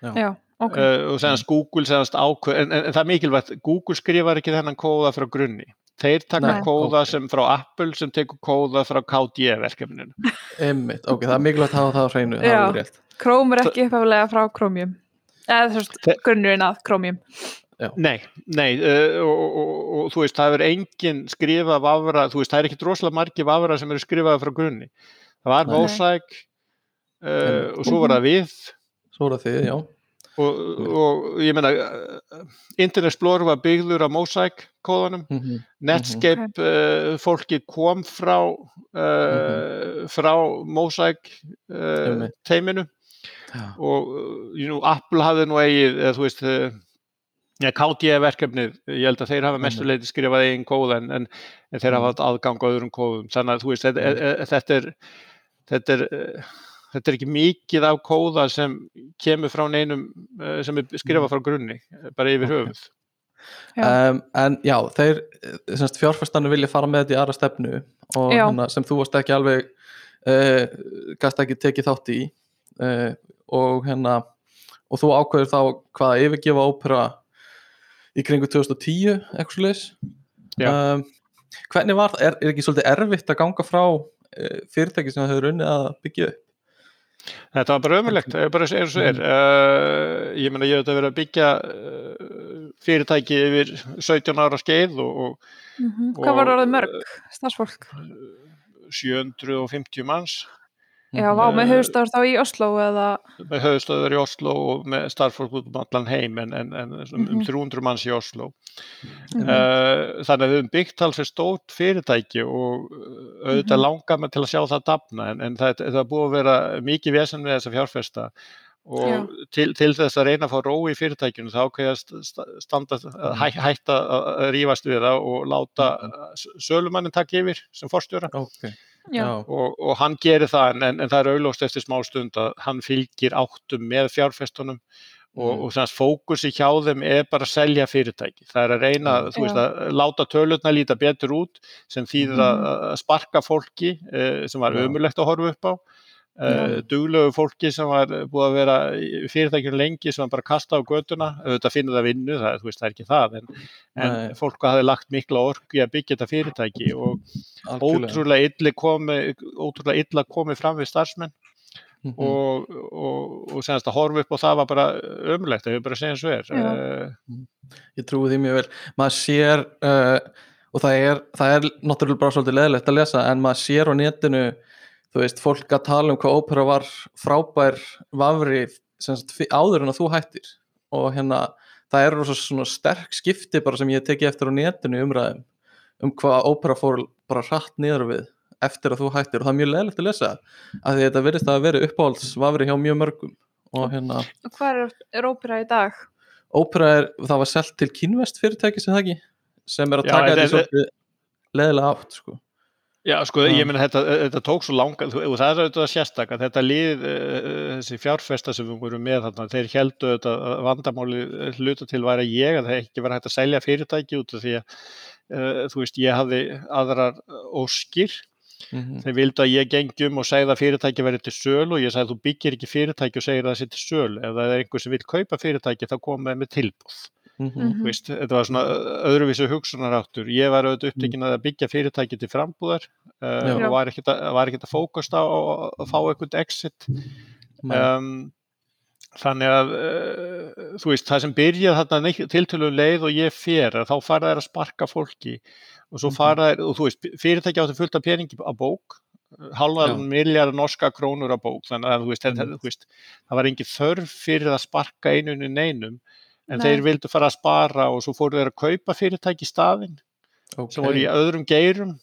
S1: Já, ok.
S3: Uh, og segðast Google segðast ákveð, en, en, en það er mikilvægt, Google skrifar ekki þennan kóða frá grunni. Þeir taka
S1: Nei.
S3: kóða
S2: Ok.
S3: sem frá Apple sem tekur kóða frá KDE verkefninu.
S2: einmitt, ok, það er mikilvægt að hafa það á hreinu það
S1: Já.
S2: er rétt
S1: Chrome er ekki uppaflega frá Chromium. Eða þess
S3: Þe-
S1: að grunnurinn að Chromium.
S3: Nei, nei, uh, og, og, og, þú veist, það er engin skrifað vafra, þú veist, það er ekki droslega margi vafra sem eru skrifaði frá grunni. Það var. Mosaic uh, og svo var það við
S2: svo er það þið, já
S3: og, og ég meina, uh, Internet Explorer var byggður á Mosaic kóðanum,
S2: Mhm.
S3: Netscape uh, fólki kom frá, uh, frá Mosaic uh, teiminu
S2: já,
S3: og you know, Apple hafði nú eigið, eða þú veist ja, KDE verkefnið, ég held að þeir hafa mestu leiti skrifað eigin kóð en, en, en þeir hafa haft aðgang á öðrum kóðum. Þannig að þú veist, þetta, er þetta er þetta er ekki mikið af kóða sem kemur frá neinum uh, sem er skrifað frá grunni, bara yfir höfuð.
S1: Já.
S2: um, en já, þeir semst, fjárfæstanir vilja fara með þetta í aðra stefnu og hérna, sem þú varst ekki alveg uh, gast ekki tekið þátt í uh, og hérna og þú ákveður þá hvað að yfirgefa ópera í kringu 2010 eitthvað
S3: Já.
S2: um, hvernig var það, er, er ekki svolítið erfitt að ganga frá uh, fyrirtæki sem það hefur unnið að byggja upp
S3: Þetta var bara ömulegt, bara eins og er. Uh, ég meina, ég hef þetta verið að byggja uh, fyrirtæki yfir 17 ára skeið og, og
S1: Mm Hvað var
S3: Og-
S1: orðið mörg starfsfólk?
S3: 750 manns
S1: Já, vá, með
S3: Eh,
S1: höfustáður þá í Oslo eða...
S3: með höfustöður í Oslo og með starffólk út um allan heim en, en, en um, um
S1: Mhm.
S3: 300 manns í Oslo.
S1: Mhm.
S3: Uh, þannig að við höfum byggt alveg stórt fyrirtæki og uh, auðvitað
S1: Mhm.
S3: langar mig til að sjá það dafna en, en það, það er búið að vera mikið vesen við þessa fjárfesta og til, til þess að reyna að fá ró í fyrirtækjunu þá standa, að hæ, hætta að rífast við það og láta
S2: Mhm.
S3: sölumannin taka yfir sem forstjóra
S2: ok,
S1: Já.
S3: Og, og hann gerir það en, en það er auglóst eftir smá stund að hann fylgir áttum með fjárfestunum og,
S2: Mhm.
S3: og þannig að fókusi hjá þeim er bara að selja fyrirtæki. Það er að reyna
S2: Mhm.
S3: þú veist, að láta tölurna líta betur út sem þýðir að, að sparka fólki eh, sem var ömulegt að horfa upp á. Uh, duglegu fólki sem var búið að vera fyrirtækjum lengi sem var bara að kasta á göduna auðvitað finnur það vinnu, það, þú veist, það er ekki það en, en fólk hafi lagt mikla orku í að byggja þetta fyrirtæki og ótrúlega illa komi, ótrúlega illa komið fram við starfsmenn.
S2: Mhm.
S3: og, og, og senast að horfa upp og það var bara ömulegt, það hefur bara segjað svo er. Uh,
S2: ég trúi því mjög vel. Maður sér uh, og það er, það er náttúrulega bara svolítið leðilegt að lesa en maður sér á netinu þú veist, fólk að tala um hvað ópera var frábær vafri áður en að þú hættir og hérna það eru rosa svona sterk skipti bara sem ég teki eftir á netinu umræðum um hvað ópera fór bara hratt niður við eftir að þú hættir og það er mjög leðilegt að lesa af því þetta verðist að vera uppáhaldsvafri hjá mjög mörgum og hérna
S1: Og hvað er, er ópera í dag?
S2: ópera er, það var selt til kynvest fyrirtæki sem það ekki sem er að
S3: Já,
S2: taka
S3: þetta-
S2: þetta svolítið leðilega átt sko.
S3: Já, sko, ég meina þetta, þetta tók svo langa og það er auðvitað sérstak að þetta lið, uh, þessi fjárfesta sem við vorum með þarna, þeir heldu auðvitað að vandamáli hluta til væri að ég að það ekki var hægt að selja fyrirtæki út af því að uh, þú veist, ég hafði aðrar óskir.
S2: Mm
S3: þeir vildu að ég gengi um og segði að fyrirtæki verið til sölu og ég sagði þú byggir ekki fyrirtæki og segir að það sé til sölu. Ef það er einhver sem vil kaupa fyrirtæki þá komum við með tilbúð
S2: -hmm.
S3: Þú veist, þetta var svona öðruvísu hugsunaráttur ég var auðvitað upptekinn að byggja fyrirtæki til frambúðar uh, og var ekkert að, að fókast á að, fá eitthvað exit. Um, þannig að uh, þú veist, það sem byrjað þarna tiltölu leið og ég fer þá fara þær að sparka fólki og svo
S2: Mhm.
S3: fara þær, og þú veist, fyrirtæki áttu fullt af peningi á bók halva
S2: Já.
S3: miljardar norska krónur á bók. Þannig að þú veist, þetta, þú veist það var engin þörf fyrir að sparka einunni neinum en
S1: Nei.
S3: þeir vildu fara að spara og svo fóru þeir að kaupa fyrirtæki í staðinn
S2: okay.
S3: sem voru í öðrum geirum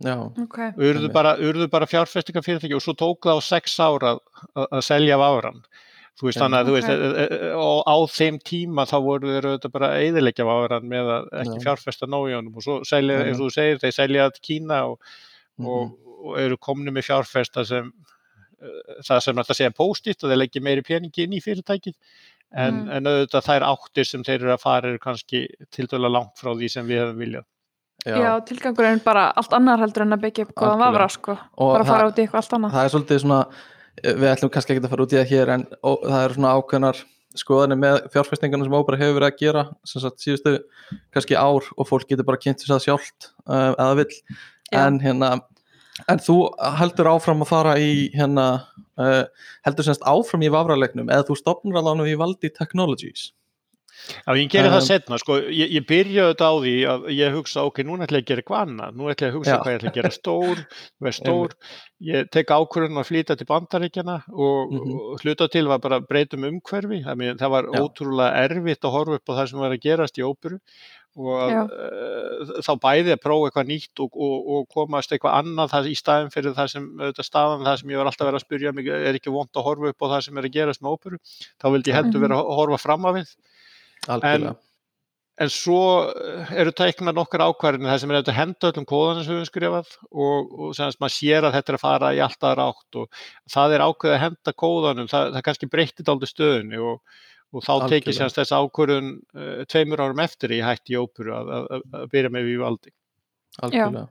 S2: Já,
S1: Ok,
S3: og urðu bara, urðu bara fjárfestingafyrirtæki og svo tók það á sex ára að, að selja vafran þú veist þannig að þú
S1: Ok.
S3: veist e- e- e- og á þeim tíma þá voru þeir auðvitað bara að eyðileggja vafran með að ekki
S2: Já.
S3: fjárfesta nóg í honum og svo selja,
S2: Já,
S3: eins og þú segir, þeir selja til Kína og,
S2: Mhm.
S3: og, og eru komni með fjárfesta sem það sem þetta segja póstitt og þeir leggja meiri peningi inn í fyrirtækið en,
S1: Mm.
S3: en auðvitað þær áttir sem þeir eru að fara eru kannski tiltölulega langt frá því sem við hefum viljað
S2: já.
S1: já, tilgangurinn er bara allt annar heldur en að byggja upp góðan vafra sko,
S2: Og
S1: bara fara út í eitthvað allt annað
S2: það er svolítið svona við ætlum kannski ekki að fara út í það hér en ó, það eru svona ákveðnar skoðanir með fjárfestingarna sem óbera hefur verið að gera sem sagt síðustu kannski ár og fólk getur bara kynnt þess að sjálft uh, eða vill
S1: Já.
S2: en hérna en þú heldur áfram að fara í hérna uh, heldur semst áfram í vafralegnum eða þú stopnur alveg í Valdi Technologies
S3: Já, ég gerir
S2: Um,
S3: það setna, sko, ég, ég byrja þetta á því að ég hugsa, ok, núna ætla ég að gera eitthvað annað, nú ætla ég að hugsa
S2: Já.
S3: hvað ég ætla að gera stór, verð stór, ég tek ákvörðun að flýta til bandaríkjana og,
S2: Mhm.
S3: og hluta til var bara breytum umhverfi, það var
S2: Já.
S3: ótrúlega erfitt að horfa upp á það sem var að gerast í óperu og uh, þá bæði að prófa eitthvað nýtt og, og, og komast eitthvað annað það, í staðin fyrir það sem, auðvitað staðan það sem ég var alltaf verið að spyrja mig, er ekki vont að horfa upp á það sem er að gerast með óperu, þá vildi ég heldur
S1: Mhm.
S3: vera að horfa fram af við.
S2: Algjörlega.
S3: En svo eh, eru tæknar nokkar ákvarðinni það sem er auðvitað að henda öllum kóðanum sem við höfum skrifað og, og sem maður sér að þetta er að fara í alltaf rátt og það er ákveð að henda kóðanum, það, það kannski breyttir aldrei stöðunni og, og þá tekið sérst þess ákvörðun uh, tveimur árum eftir að ég hætti í óperu að, að, að, byrja með Vivaldi.
S2: algjörlega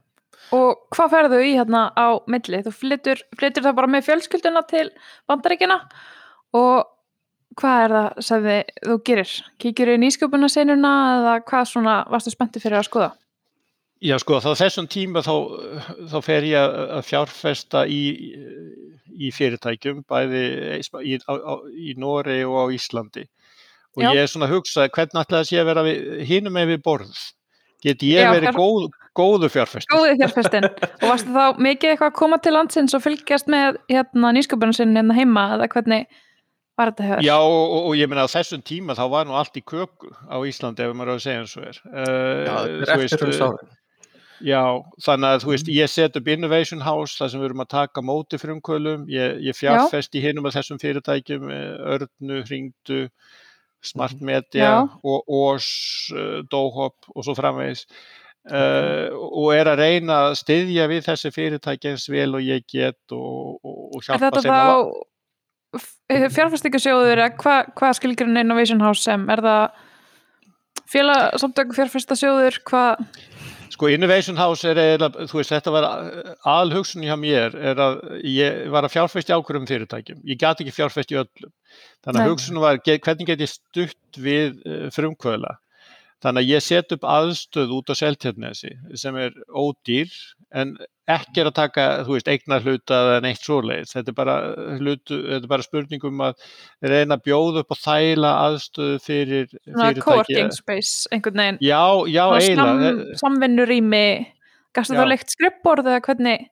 S1: Og hvað ferðu í hérna á milli? Þú flyttur, flyttur það bara með fjölskylduna til bandaríkina og hvað er það sem þið, þú gerir? Kíkir í nýsköpuna senuna eða hvað svona varstu spenntið fyrir að skoða?
S3: Já sko þá þessum tíma þá, þá fer ég að fjárfesta í, í fyrirtækjum bæði í, á, á, í Nóri og á Íslandi. Og
S1: Já.
S3: ég er svona að hugsa hvernig ætla það sé að vera við, hinum með við borð get ég
S1: Já,
S3: verið góð, góðu fjárfestur
S1: Góðið fjárfestin. Og varstu þá mikið eitthvað að koma til landsins og fylgjast með hérna nýsköpuna sinni hérna heima eða hvernig var þetta hefur?
S3: Já og, og, og ég meina á þessum tíma þá var nú allt í köku á Íslandi ef maður á að segja eins og er. Uh,
S2: Já, þetta er eftir hún sárin
S3: Já, þannig að þú
S2: Mm.
S3: veist, ég set upp Innovation House þar sem við erum að taka móti frumkvölum, ég, ég fjárfest í hinum af þessum fyrirtækjum, eh, Örnu, Hringdu, Smart Media
S1: Já.
S3: og Ós, uh, Dohop og svo framvegis uh, og er að reyna að styðja við þessi fyrirtæki eins vel og ég get og, og, og hjálpa
S1: þetta
S3: þeim að
S1: þá fjárfestingasjóður hvað hva skilgjörn Innovation House sem? Er það félagsamtöku fjárfestasjóður? Hvað?
S3: Sko Innovation House er eiginlega, þú veist, þetta var aðalhugsun hjá mér er að ég var að fjárfæst í ákveðum fyrirtækjum. Ég gæti ekki fjárfæst í öllum. Þannig að hugsunum var, hvernig get ég stutt við uh, frumkvöðla? Þannig að ég set upp aðstöð út á Seltjarnesi sem er ódýr en ekki er að taka, þú veist, eignar hluta eða neitt svoleiðis. Þetta er bara, hlutu, þetta er bara spurningum að reyna að bjóða upp og þæla aðstöðu fyrir
S1: Svona
S3: fyrirtæki.
S1: coworking space einhvern veginn?
S3: Já, já,
S1: Svona
S3: eiginlega.
S1: Sam, samvinnurými? Gastu
S3: Já.
S1: þá leikt skrippborð eða hvernig?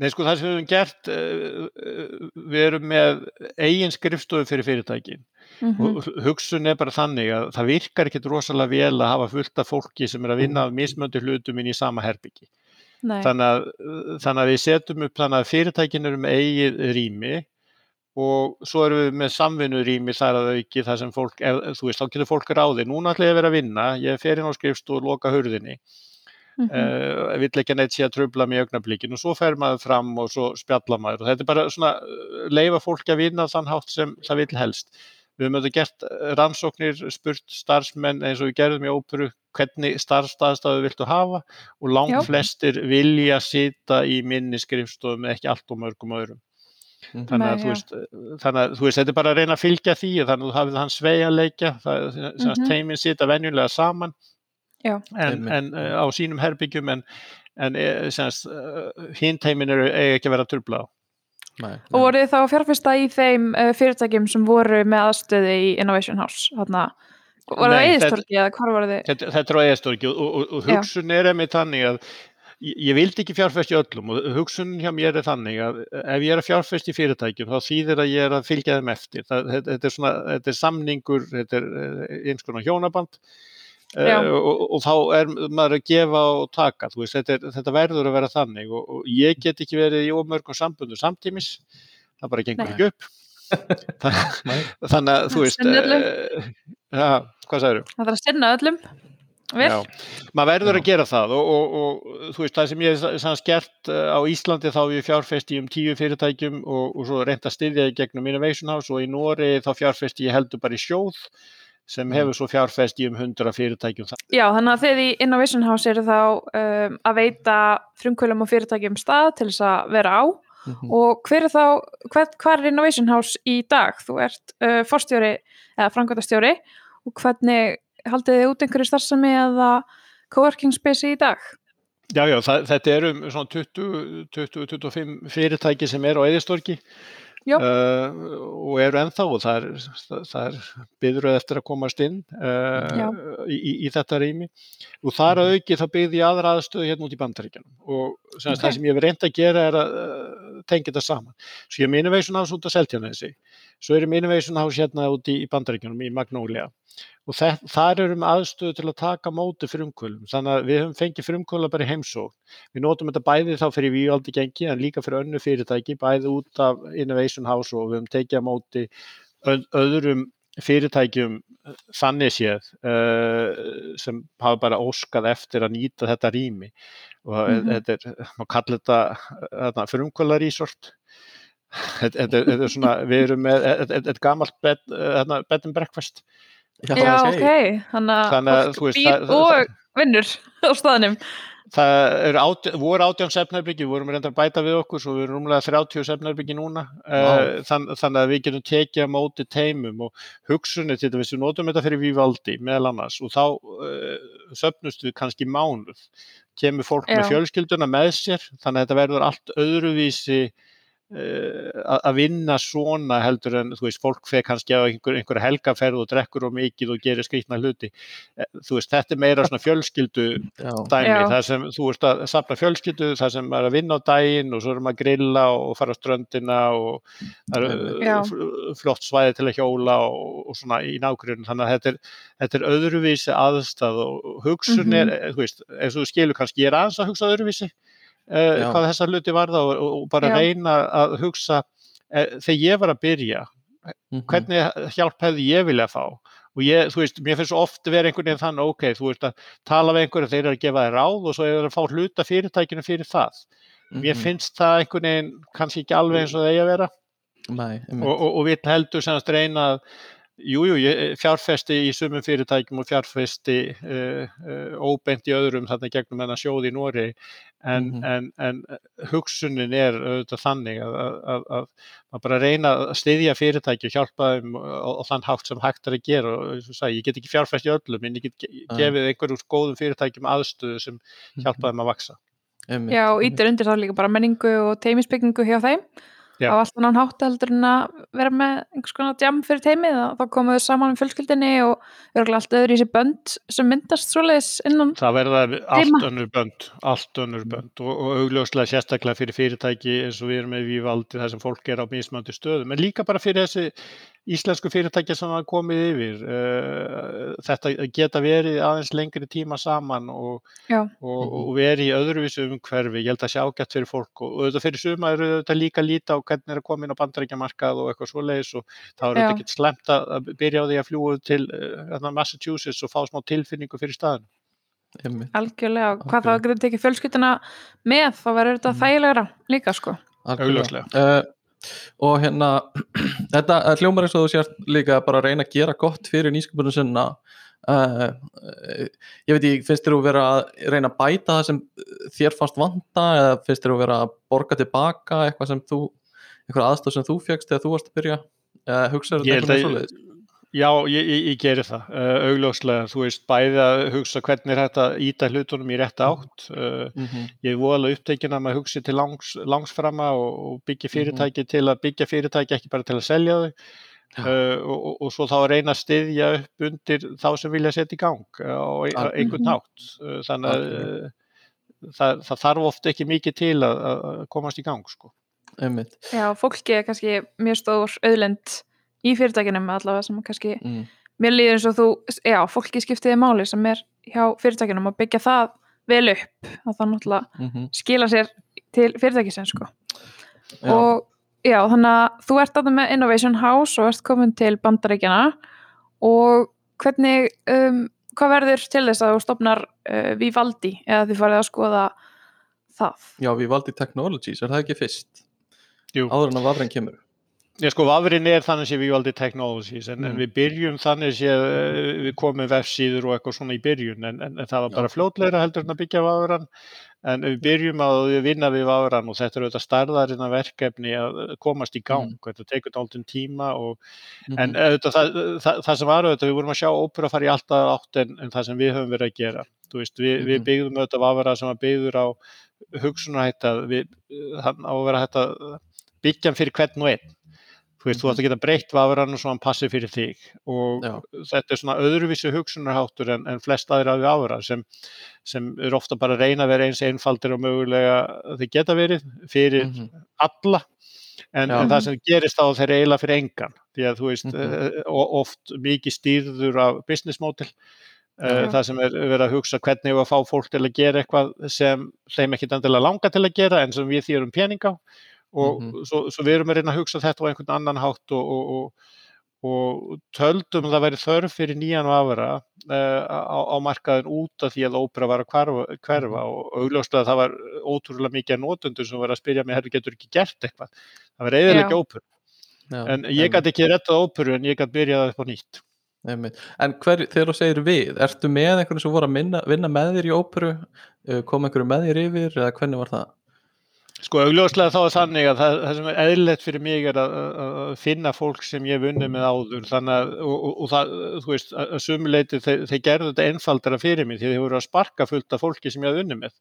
S3: Nei, sko það sem við höfum gert, uh, við erum með eigin skrifstofu fyrir fyrirtækin
S1: Mm
S3: og hugsun er bara þannig að það virkar ekkert rosalega vel að hafa fullt af fólki sem er að vinna af mismöndu hlutum inn í sama herbyggi. Þannig að, þannig að við setjum upp þannig að fyrirtækin eru með eigið rými og svo erum við með samvinnu rými þar að auki þar sem fólk, ef, þú veist, þá getur fólk ráði. Núna ætla ég að vera að vinna, ég fer inn á skrifstofu og loka hurðinni
S1: mhm,
S3: uh, vill ekki neitt sé að tröfla mig í augnablikin og svo fer maður fram og svo spjalla maður og þetta er bara svona uh, leifa fólki að vinna þann hátt sem það vill helst. Við höfum auðvitað gert uh, rannsóknir, spurt starfsmenn eins og við gerðum í óperu hvernig starfstaðstæðu viltu hafa og langt
S1: Já.
S3: flestir vilja sita í minni skrifstofum ekki allt og mörgum öðrum. Þannig að,
S1: Nei,
S3: veist, þannig að þú veist, þetta er bara að reyna að fylgja því þannig að þú hafið hann sveigjanleika, það, mm
S1: Mhm.
S3: teimin sita venjulega saman
S1: Já.
S3: en, en á sínum herbyggjum en, en hinn teimin eru ekki að vera trubla á.
S2: Nei,
S1: Og voruð þið þá að fjárfesta í þeim uh, fyrirtækjum sem voru með aðstöði í Innovation House? Þarna, voru það eðistorki eða hvar voru þið?
S3: Þetta, þetta á eðastorki og, og, og hugsun er einmitt þannig að ég, ég vildi ekki fjárfest í öllum og hugsun hjá mér er þannig að ef ég er að fjárfest í fyrirtækjum þá þýðir að ég er að fylgja þeim eftir. Það, þetta, er svona, þetta er samningur, þetta er eh, eins konar hjónaband. Uh, og, og þá er maður að gefa og taka, veist, þetta, er, þetta verður að vera þannig og, og ég get ekki verið í ómörgum sambundu samtímis, það bara gengur
S1: Nei.
S3: ekki upp. Þannig að þú veist, uh, ja, hvað sagður?
S1: Það þarf að sinna öllum. Vel?
S3: Já, maður verður að gera það og, og, og þú veist, það sem ég hef sanns gert uh, á Íslandi þá ég fjárfesti um tíu fyrirtækjum og, og svo reynt að styðja í gegnum Innovation House og í Nóri þá fjárfesti ég heldur bara í sjóð sem hefur svo fjárfesti um hundra fyrirtækjum þar.
S1: Já, þannig að þið í Innovation House eru þá um, að veita frumkvölum og fyrirtækjum stað til þess að vera á
S2: Mhm.
S1: og hver er þá, hver, hver er Innovation House í dag? Þú ert uh, forstjóri eða framkvæmtastjóri og hvernig haldið þið út einhverju starfsemi eða coworking space í dag?
S3: Já, já, það, þetta eru um svona 20-25 fyrirtæki sem eru á eðistorki. Uh, og eru ennþá og það er, er byðröð eftir að komast inn uh, í, í, þetta rými. Og þar að auki þá byggði ég aðra aðstöðu hérna út í bandaríkjanum og sem
S1: Ok.
S3: það sem ég hef reynd að gera er að uh, tengja þetta saman. Svo ég er með Innovation House út að Seltjarnesi, svo er með Innovation House hérna út í, bandaríkjanum í Magnólia og þe- þar erum aðstöðu til að taka móti frumkvölum þannig að við höfum fengið frumkvöla bara í heimsókn. Við notum þetta bæði þá fyrir vývaldi gengi en líka fyrir önnu fyrirtæki bæði út af Innovation House og við höfum tekið á móti öð, öðrum fyrirtækjum eh, þannig séð uh, sem hafa bara óskað eftir að nýta þetta rými. Og
S1: Mhm.
S3: þetta er, maður kallar þetta, þetta frumkvöla resort þetta, er svona, við erum með þetta er gamalt bed, þetta, bed and breakfast
S1: Já, ok, þannig að
S3: að,
S1: býr
S3: það-
S1: og vinnur á staðnum.
S3: Það er át, voru átján sefnarbyggi, við vorum reyndar að bæta við okkur, svo við erum rúmlega 30 sefnarbyggi núna,
S2: Vá.
S3: þann, þannig að við getum tekið á móti teimum og hugsunni til þess að við notum þetta fyrir Vívaldi meðal annars og þá uh, söfnust við kannski mánuð, kemur fólk með
S1: Já.
S3: fjölskylduna með sér, þannig að þetta verður allt öðruvísi uh, að að vinna svona heldur en þú veist, fólk fer kannski á einhver, einhver helgaferð og drekkur og mikið og gerir skrýtna hluti, Eh, þú veist, þetta er meira svona fjölskyldu
S2: Já,
S3: dæmi,
S1: Já.
S3: þar sem þú ert að safna fjölskyldu, þar sem er að vinna á daginn og svo erum að grilla og fara á ströndina og það eru flott svæði til að hjóla og, og svona í nákvæmlega, þannig að þetta er, þetta er öðruvísi aðstæð og hugsun er, þú veist, eins og þú skilur kannski, ég er aðeins að hugsa öðruvísi uh, hvað þessar hluti varða og, og, og bara
S1: Já.
S3: reyna að hugsa uh, þegar ég var að byrja
S2: mhm.
S3: hvernig hjálp hefði ég vilja fá og ég, þú veist, mér finnst svo oft vera einhvern veginn þannig, ok, þú veist að tala við einhverju, þeir eru að gefa þér ráð og svo er það að fá hluta fyrirtækinu fyrir það mér
S2: Mhm.
S3: finnst það einhvern veginn kannski ekki alveg eins og það eigi að vera
S2: Nei,
S3: og, og, og við heldur semast reyna að Jújú, jú, fjárfesti í sumum fyrirtækjum og fjárfesti uh, uh, óbeint í öðrum þarna gegnum hennar sjóð í Nóri en,
S2: Mhm.
S3: en, en hugsunin er auðvitað þannig að, að, að, að maður bara reyna að styðja fyrirtæki og hjálpa þeim á, á þann hátt sem hægt er að gera og og sagði, ég get ekki fjárfest í öllum en ég get gefið einhverjum góðum fyrirtækjum aðstöðu sem hjálpa þeim að vaksa.
S1: Já, og ítir undir þá líka bara menningu og teimisbyggingu hjá þeim. Á allt annan hátt heldur en að vera með einhvers konar jam fyrir teimið og þá komuðu saman um fjölskyldinni og örgulega allt öðru í þessi bönd sem myndast svoleiðis innan
S3: Það verða allt önnur bönd, allt önnur bönd og, og augljóslega sérstaklega fyrir fyrirtæki eins og við erum með Vívaldi þar sem fólk er á mismöndu stöðum, en líka bara fyrir þessi íslensku fyrirtæki sem hafa komið yfir. Uh, þetta geta verið aðeins lengri tíma saman og, og, og verið í öðruvísu umhverfi, ég held að sé ágætt fyrir fólk og auðvitað fyrir suma eru þetta líka líta á hvernig er að koma inn á bandarækjamarkað og eitthvað svoleiðis og þá er
S1: Já.
S3: þetta ekki slemt að byrja á því að fljúa til uh, Massachusetts og fá smá tilfinningu fyrir staðin.
S2: einmitt,
S1: algjörlega og hvað þá
S2: Algjörlega.
S1: að geta tekið fjölskyldina með þá verður þetta
S2: Mm.
S1: þægilegra líka sko
S3: Augljóslega.
S2: uh, og hérna þetta uh, hljómar eins og þú sért líka bara að reyna að gera gott fyrir nýsköpunum sinna. Uh, uh, ég veit ég, finnst þér þú vera að reyna að bæta það sem þér fannst vanta eða finnst þér þú vera að borga tilbaka eitthvað sem þú eitthvað aðstöð sem þú fegst þegar þú varst að byrja? Eða hugsaður
S3: Ég
S2: þetta eitthvað
S3: að-
S2: svoleiðis
S3: Já, ég, ég, ég geri það, uh, augljóslega, þú veist, bæði að hugsa hvernig er þetta íta hlutunum í rétta átt. Uh,
S2: Mhm,
S3: ég er voðalega upptekinn að maður hugsi til langs, langsframa og, og byggja
S2: Mhm.
S3: fyrirtæki til að byggja fyrirtæki, ekki bara til að selja þau. Uh, og, og, og svo þá að reyna að styðja upp undir þá sem vilja setja í gang uh, á ein- á einhvern
S1: Mhm.
S3: nátt. Uh, þannig að uh, það, það þarf oft ekki mikið til að, að komast í gang, sko.
S2: einmitt
S1: Já, fólki er kannski mjög stór auðlend í fyrirtækinum allavega sem kannski
S2: mm,
S1: mér líður eins og þú, já, fólki skiptiði máli sem er hjá fyrirtækinum að byggja það vel upp að það náttúrulega
S2: mm
S1: skila sér til fyrirtækisins sko.
S2: já,
S1: og já, þannig að þú ert að með Innovation House og ert komin til bandaríkjana og hvernig um, hvað verður til þess að þú stopnar uh, Vivaldi eða þið farið að skoða það?
S2: Já, við valdi Technologies, er það ekki fyrst?
S3: Jú.
S2: áður en að vafren kemur
S3: Já, sko, vafrin er þannig sem við valdi Technologies, en, en
S2: Mm.
S3: við byrjum þannig sem við komum vefsíður og eitthvað svona í byrjun, en, en, en það var bara fljótleira heldur en að byggja vafran, en við byrjum að við vinna við vafran og þetta er auðvitað starðarinn að verkefni að komast í gang, þetta tekur náttúrulega tíma og, en
S2: Mhm,
S3: auðvitað, það, það, það sem var auðvitað, við vorum að sjá ópera fara í alltaf átt en, en það sem við höfum verið að gera, veist, við, við
S2: Mhm.
S3: byggðum auðvitað vafra sem var byggður á hugsunarhætta, við, hann á að vera hægt að byggja fyrir hvern og einn þú veist, þú
S2: Mhm.
S3: ætti að geta breytt vafran og svo hann passi fyrir þig og
S2: Já.
S3: þetta er svona öðruvísi hugsunarháttur en, en flest aðra af vafra sem, sem er ofta bara að reyna að vera eins einfaldir og mögulega þeir geta verið fyrir
S2: mhm,
S3: alla. En, en það sem gerist þá þeir eru eiginlega fyrir engan. Því að þú veist, mm oft mikið stýrður af business model. Uh, það sem er verið að hugsa hvernig við að fá fólk til að gera eitthvað sem þeim ekki endilega langa til að gera en sem við þýrum pening á og
S2: Mhm.
S3: svo, svo við erum að reyna að hugsa þetta á einhvern annan hátt og, og, og, og töldum að það væri þörf fyrir nýjan vafra uh, á, á markaðin út af því að ópera var að hverfa, hverfa og augljóslega það var ótrúlega mikið notundur sem var að spyrja mig, herru getur ekki gert eitthvað? Það var eðilega
S1: já,
S3: en ég gæti ekki rettað óperu en ég gæti byrjað upp á nýtt.
S2: Einmitt. En hver, þegar þú segir við, ertu með einhverju sem voru að minna, vinna með þér í óperu, Uh, kom einhverju með þér yfir eða hvernig var það?
S3: Sko augljóslega þá er þannig að það, það sem er eðlilegt fyrir mig er að, að finna fólk sem ég hef unnið með áður. Þannig að, og, og, og það, þú veist, að sumuleiti þeir, þeir gerðu þetta einfaldara fyrir mig því þeir voru að sparka fullt af fólki sem ég hef unnið með.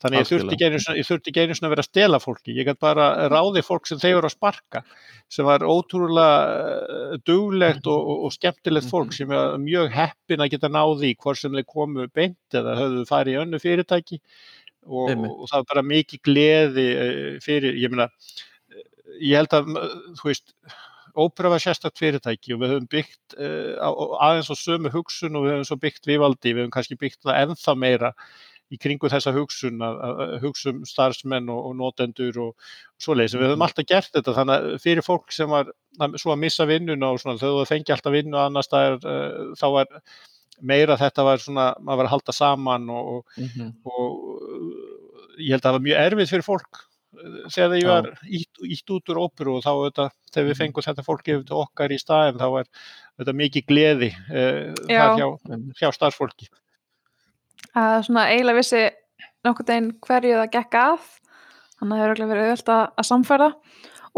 S3: Þannig ég þurfti ekki einu sinni- ég þurfti ekki einu sinni að vera að stela fólki, ég gæti bara ráði fólk sem þeir voru að sparka sem var ótrúlega eh, duglegt og, og, skemmtilegt fólk sem er mjög heppin að geta náði hvort sem þeir komu beint eða höfðu farið í önnu fyrirtæki og, og það var bara mikið gleði eh, fyrir, ég meina eh, ég held að, þú veist Ópera var sérstakt fyrirtæki og við höfum byggt uh, aðeins á sömu hugsun og við höfum svo byggt vivaldi, við höfum kannski byggt það ennþá meira í kringu þessa hugsun að, að hugsa um starfsmenn og, og notendur og svoleiðis. Við höfum alltaf gert þetta þannig að fyrir fólk sem var svo að missa vinnuna og svona þegar það fengi alltaf vinnu annars staðar uh, þá var meira þetta var svona, maður var að halda saman og, og,
S2: Mm -hmm.
S3: og ég held að það var mjög erfið fyrir fólk eh, þegar ég var ítt, ítt út úr óperu og þá þetta, þegar við
S2: Mhm.
S3: fengum þetta fólk yfir til okkar í staðin þá var þetta mikið gleði uh, hjá, hjá starfsfólki.
S1: að svona eiginlega vissi nokkur deginn hverju það gekk að þannig að það hefur örugglega verið auðvelt að, að samfæra.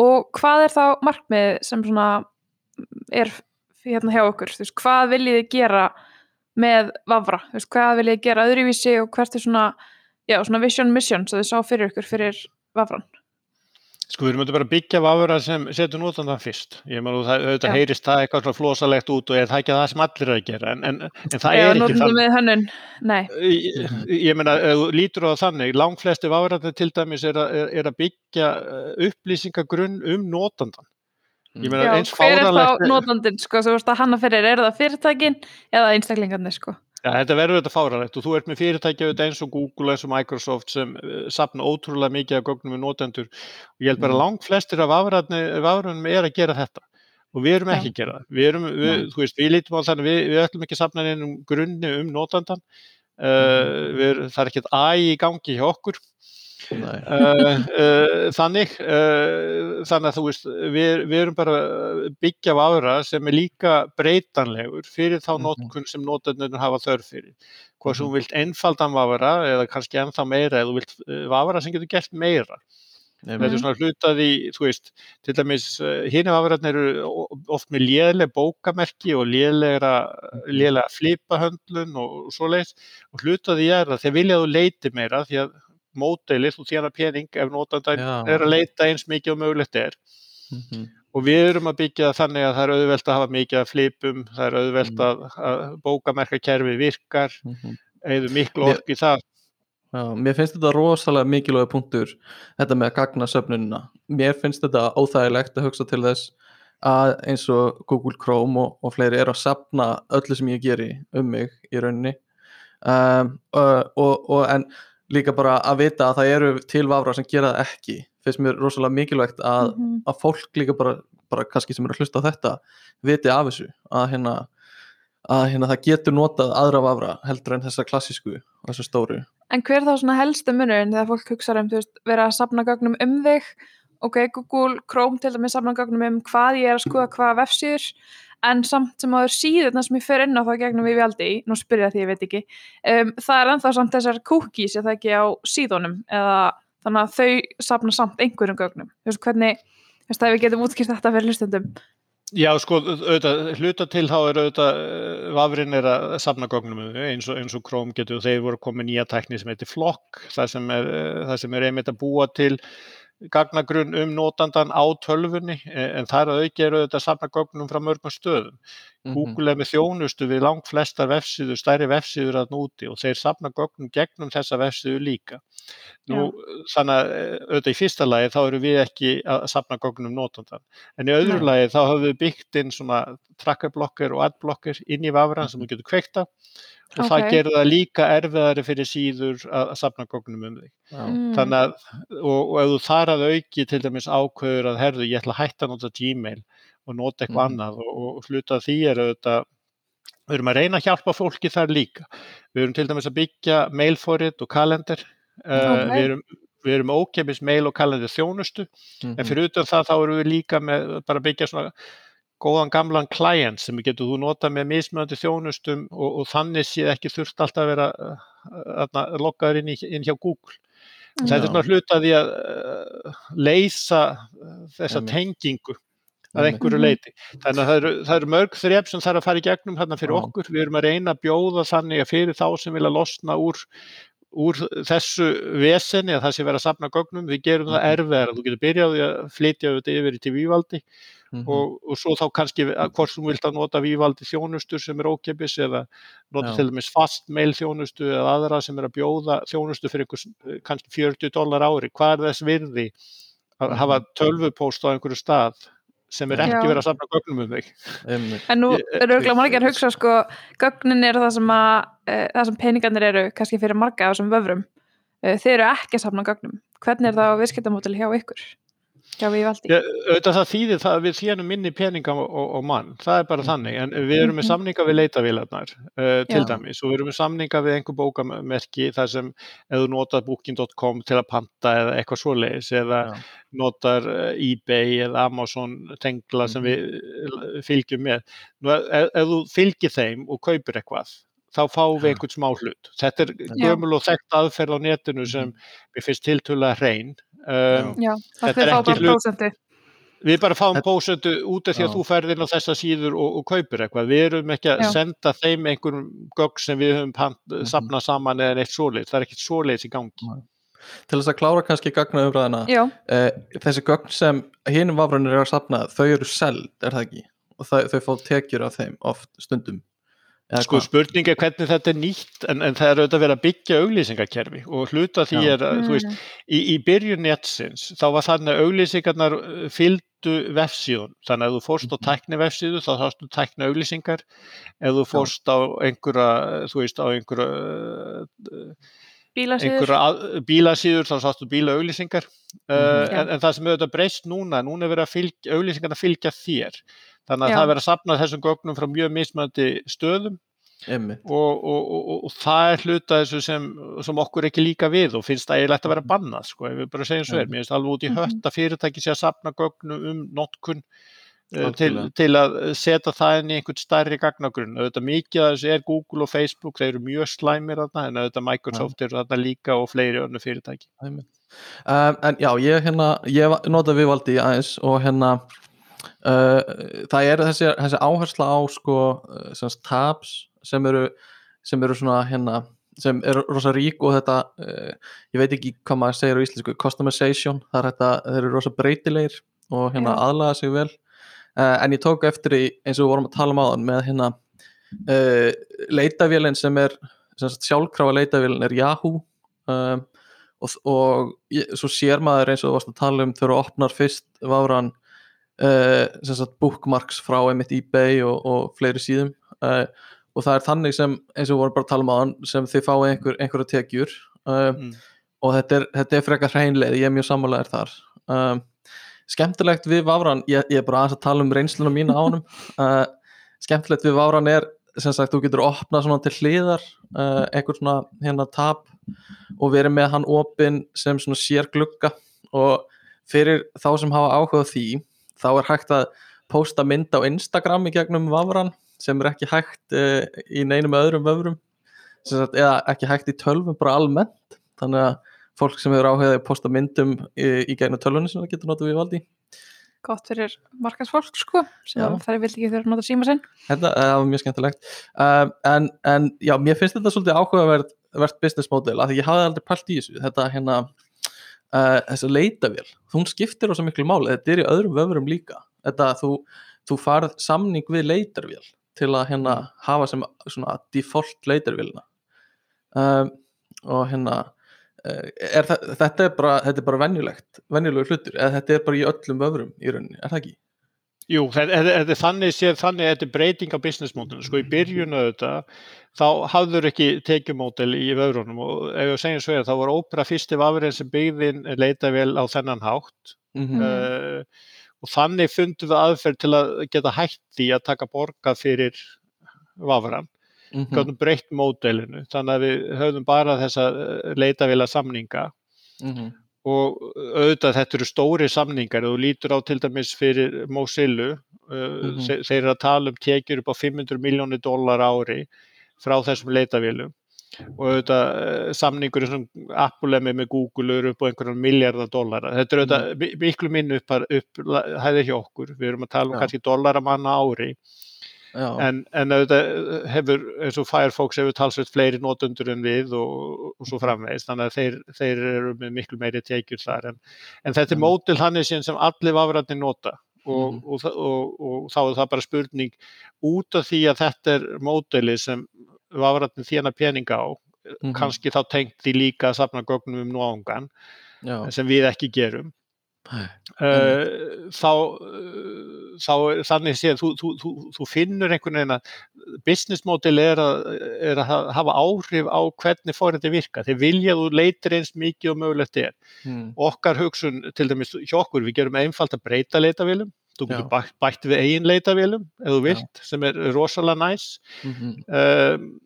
S1: Og hvað er þá markmið sem svona er hérna hjá okkur, þú veist, hvað viljið þið gera með Vavra, þú veist, hvað viljið þið gera öðruvísi og hvert er svona já, svona vision mission sem þið sá fyrir ykkur fyrir Vavran
S3: Sko við auðvitað bara að byggja vafra sem setur notandan fyrst. Ég það auðvitað
S1: Já.
S3: heyrist það eitthvað svona flosalegt út og er það ekki það sem allir að gera en, en, en það
S1: Já,
S3: er ekki þannig.
S1: með hönnun, nei,
S3: Ég, ég meina, lítur á það þannig, langflesti vafrarnir til dæmis er að, er, að byggja eh, upplýsingagrunn um notandan. Ég meina,
S1: já, hver er þá notandinn, sko, þú veist að hanna fyrir, er það fyrirtækin eða einstaklingarnir, sko?
S3: Já, þetta verður þetta fáralegt og þú ert með fyrirtæki auðvitað eins og Google, eins og Microsoft sem uh, sapna ótrúlega mikið af gögnum við notendur og ég held bara
S2: Mm.
S3: langt flestir af afræðunum er að gera þetta og við erum ekki að gera það. Við, erum, við,
S2: Nei.
S3: þú veist, við lítum á þannig, við, við ætlum ekki að sapna neinum grunni um notandan, uh,
S2: Mhm.
S3: við, það er ekkert æg í gangi hjá okkur þannig uh, þannig að þú veist við, við erum bara byggja vafra sem er líka breytanlegur fyrir þá
S2: Mhm.
S3: notkun sem notendur hafa þörf fyrir. Hvað sem
S2: Mhm.
S3: þú vilt einfaldan vafra eða kannski ennþá meira eða þú vilt vafra sem getur gert meira. Þetta er svona hlutað í, þú veist til dæmis, hinn vafrarnir eru o- oft með léleg bókamerki og lélegra, lélega flipahöndlun og svoleiðis. Og hlutað í er að þeir vilja að þú leiti meira því að mótelið, þú þjána pening ef notandan er að leita eins mikið og mögulegt er
S2: Mhm.
S3: og við erum að byggja þannig að það er auðvelt að hafa mikið af flipum, það er auðvelt
S2: Mm.
S3: að, að bókamerkakerfi virkar
S2: Mhm.
S3: eða miklu ork í það
S2: Já, mér finnst þetta rosalega mikilvæg punktur þetta með að gagna söfnunina mér finnst þetta óþægilegt að hugsa til þess að eins og Google Chrome og, og fleiri er að sapna öllu sem ég geri um mig í rauninni um, og, og en líka bara að vita að það eru til vafra sem gera það ekki finnst mér rosalega mikilvægt að,
S1: Mhm.
S2: að fólk líka bara, bara kannski sem eru að hlusta á þetta viti af þessu að hérna að hérna það getur notað aðra vafra heldur en þessa klassísku og þessu stóru
S1: En hver er þá svona helstu munurinn þegar fólk hugsa um, þú veist, vera að safna gögnum um þig, ok, Google Chrome til dæmis safna gögnum um hvað ég er að skoða hvaða vefsýður, en samt sem áður síðurna sem ég fer inn á þá gegnum við valdi, nú spyrja því ég veit ekki, um, það er ennþá samt þessar cookies, ég það ekki á síðunum, eða þannig að þau safna samt einhverjum gögnum. Þú veist, hvernig, þú veist, að við getum útskýrt þetta fyrir hlustendum.
S3: Já, sko, auðvitað, hluta til þá er auðvitað, eh, vafrin er að safna gögnum um eins og, eins og Chrome getur, þeir voru komið nýja tækni sem heitir Flock, það sem er, eh, það sem er einmitt að búa til gagnagrunn um notandan á tölfunni, eh, en það er að auki er auðvitað að safna gögnum frá mörgum stöðum.
S2: Mhm.
S3: Google er með þjónustu við langt flestar vefsíður, stærri vefsíður að núti og þeir safna gögnum gegnum þessa vefsíður líka. Nú, þannig að eh, auðvitað í fyrsta lagi þá eru við ekki að safna gögnum notandan. En í öðru lagi þá höfum við byggt inn svona trackerblokker og adblokker inn í vafran sem þú getur kveikt og það
S1: Ok.
S3: gerir það líka erfiðari fyrir síður að að safna gögnum um þig.
S2: Já.
S1: Mm.
S3: Þannig að, og, og ef þú þar að auki til dæmis ákveður að herðu, ég ætla að hætta að nota Gmail og nota eitthvað
S2: Mhm.
S3: annað og, og hluta af því er auðvitað, við erum að reyna að hjálpa fólki þar líka. Við erum til dæmis að byggja mailforrit og kalender, uh,
S1: Ok.
S3: við erum Við erum ókepis mail og kalender þjónustu,
S2: Mhm.
S3: en fyrir utan það þá erum við líka með bara að byggja svona góðan gamlan client sem getur þú nota með mismöndi þjónustum og, og þannig sé ekki þurft alltaf að vera uh, uh, loggaður inn, í- inn hjá Google. Þetta er
S2: Já.
S3: svona hluta því að uh, leysa uh, þessa tengingu að einhverju
S1: Mhm.
S3: leiti. Þannig að það eru, það eru mörg þrep sem þarf að fara í gegnum hérna fyrir
S2: Já.
S3: okkur. Við erum að reyna að bjóða þannig að fyrir þá sem vilja losna úr, úr þessu veseni að það sé vera að safna gögnum, við gerum það
S2: Mhm.
S3: erfiðar. Þú getur byrjað á því að flytja þetta yfir til vývaldi
S2: Mhm.
S3: og, og svo þá kannski að hvort þú vilt að nota vývaldi þjónustur sem er ókepis eða nota
S2: Já.
S3: til dæmis fast mail þjónustu eða aðra sem er að bjóða þjónustu fyrir einhvers, kannski 40 dólar ári. Hvað er þess virði að
S2: Mhm.
S3: hafa tölvupóst á einhverju stað sem er ekki
S1: Já.
S3: verið að safna gögnum um þig?
S1: En nú eru auðvitað margir að hugsa sko, gögnin eru það sem að uh, það sem peningarnir eru kannski fyrir marga af þessum vöfrum. Uh, þeir eru ekki að safna gögnum. Hvernig er það á viðskiptamódel hjá ykkur? Hjá við valdi?
S3: Auðvitað það þýðir það að við þjónum minni peninga og, og, og mann, það er bara
S2: Mhm.
S3: þannig en við erum með
S1: Mhm.
S3: samninga við leitavélarnar uh, til
S1: Já.
S3: dæmis og við erum með samninga við einhver bókamerki þar sem ef þú notar booking.com til að panta eða eitthvað svoleiðis eða
S2: Já.
S3: notar uh, eBay eða Amazon tengla sem
S2: Mhm.
S3: við fylgjum með Nú, ef, ef þú fylgir þeim og kaupir eitthvað þá fáum við
S2: Já.
S3: einhvern smá hlut þetta er
S1: Já.
S3: gömul og þekkt aðferð á netinu sem mér finnst tiltölulega hrein um,
S1: Já, það
S3: er
S1: þeir fá
S3: ekki
S1: bara
S3: hlut-
S1: prósentu.
S3: Við bara fáum pósendu út af því að
S2: Já.
S3: þú ferð inn á þessa síður og, og kaupir eitthvað. Við erum ekki að
S1: Já.
S3: senda þeim einhverjum gögn sem við höfum pant,
S2: Mhm.
S3: safnað saman eða neitt svoleiðs. Það er ekkert svoleiðs í gangi.
S2: Nei. til þess að klára kannski gagna umræðina uh, þessi gögn sem hinum vafrunir eru að safna þau eru seld, er það ekki og þau, þau fá tekjur af þeim oft stundum
S3: Sko spurning er hvernig þetta er nýtt en, en það er auðvitað verið að byggja auglýsingakerfi og hluta því
S2: Já.
S3: er að, þú veist, í, í byrjun netsins þá var þannig að auglýsingarnar uh, fylgdu vefsíðun, þannig að ef þú fórst á
S2: Mhm.
S3: tækni vefsíðu þá sástu tækni auglýsingar, ef þú fórst á einhverja, þú veist, á einhverja uh,
S1: bílasíður.
S3: einhverja að- bílasíður þá sástu bíla auglýsingar uh,
S2: Mhm.
S3: en, en það sem auðvitað breyst núna, núna er verið að fylgja, auglýsingarna fylgja þér þannig að
S1: Já.
S3: það er verið að sapna þessum gögnum frá mjög mismöndi stöðum. Og, og, og, og, það er hluta þessu sem, sem okkur ekki líka við og finnst það eiginlegt að vera bannað sko, ef við bara segjum svo er, mér finnst alveg út í
S1: Mhm.
S3: hött að fyrirtæki sé að sapna gögnum um notkun uh, til, til að setja það inn í einhvern stærri gagnagrunn. Auðvitað mikið af þessu er Google og Facebook þeir eru mjög slæmir þarna en auðvitað Microsoft eru þarna líka og fleiri önnu fyrirtæki.
S2: Um, en já, ég hérna ég nota viðvaldi aðeins og hérna það er þessi, þessi áhersla á sko uh, sem sagt tabs sem eru sem eru svona hérna sem eru rosa rík og þetta uh, ég veit ekki hvað maður segir á íslensku customization, það er þetta, þeir eru rosa breytilegir og hérna
S1: Já.
S2: aðlaga sig vel en ég tók eftir í eins og við vorum að tala um áðan með hérna leitavélinn sem er sjálfkrafa leitavélinn er Yahoo og, og svo sér maður eins og þú varst að tala um þegar þú opnar fyrst vafran uh, bookmarks frá einmitt eBay og, og fleiri síðum. Uh, og það er þannig sem eins og við vorum bara að tala um aðan sem þið fáið einhver, einhverja tekjur. Uh,
S3: Mm.
S2: og þetta er, þetta er frekar hreinleið, ég er mjög sammálaðir þar. Um, skemmtilegt við Vafran ég, ég er bara aðeins að tala um reynsluna mína á uh, skemmtilegt við Vafran er sem sagt, þú getur opnað svona til hliðar uh, einhver svona hérna tab og verið með hann opinn sem svona sér glugga og fyrir þá sem hafa áhuga á því þá er hægt að posta mynd á Instagram í gegnum Vafran sem er ekki hægt uh, í neinum öðrum vöfrum. Sagt, eða ekki hægt í tölvum bara almennt. Þannig að fólk sem hefur áhugað að posta myndum í, í gegnum tölvunni sem það getur notað við valdi
S1: Gott fyrir markansfólk sko sem það vil ekki þurfa að nota síma sinn.
S2: þetta eh, var mjög skemmtilegt. Um, en, en já, mér finnst þetta svolítið áhugavert business model, af því ég hafði aldrei pælt í þessu. Þetta hérna uh, þessa leitavél, hún skiptir á svo miklu máli þetta er í öðrum vöfrum líka. Þetta þú, þú farð samning við leitarvél til að hérna hafa sem svona default leitarvélina. Um, og hérna uh, er það, þetta er bara bara venjulegt, venjulegur hlutur eða þetta er bara í öllum vöfrum í rauninni, er það ekki?
S3: Jú, þetta er þannig séð þannig að þetta er breyting á business model sko í byrjun auðvitað þá hafður ekki tekjumódel í vöðrunum og ef ég segjum svo er þá var Opera fyrsti vafrið sem byggðin leitavél á þennan hátt
S2: Mm
S1: Mhm.
S3: uh, og þannig fundum við aðferð til að geta hætt því að taka borga fyrir vafran,
S2: -hmm.
S3: gáttum breytt módelinu þannig að við höfðum bara þessa leitavéla samninga
S2: Mm -hmm.
S3: Og auðvitað þetta eru stóri samningar. Og lítur á til dæmis fyrir Mozilla uh,
S2: Mhm.
S3: þeir, eru að tala um tekjur upp á 500 miljónir dólar ári frá þessum leitavélum og auðvitað samningur sem Apple er með með Google eru upp á einhverjum miljardar dólara þetta er auðvitað mi- miklu minn upp, upp hæði hjá okkur, við erum að tala um
S2: Já.
S3: kannski dólara manna ári en, en auðvitað hefur eins og Firefox hefur talsveit fleiri notundur en við og, og svo framvegist þannig að þeir, þeir eru með miklu meiri tekjur þar en, en þetta er
S2: Mhm.
S3: mótil hann er síðan sem allir vafrarnir nota og,
S2: Mhm.
S3: og, og, þá er það bara spurning út af því að þetta er mótili sem vafrarnir þjána peninga á
S2: Mhm.
S3: kannski þá tengt því líka að safna gögnum um nóangan
S2: já.
S3: sem við ekki gerum. Uh, þá, þá þannig séð þú, þú, þú, þú finnur einhvern veginn að business model er að, er að ha- hafa áhrif á hvernig fórhætti virka þeir vilja að þú leitir eins mikið og mögulegt er.
S2: Mm.
S3: okkar hugsun til dæmis hjá okkur við gerum einfalt að breyta leitavélum þú getur
S2: Já.
S3: bætt, bætt við eigin leitavélum ef þú vilt, sem er rosalega næs.
S2: Mm -hmm.
S3: um,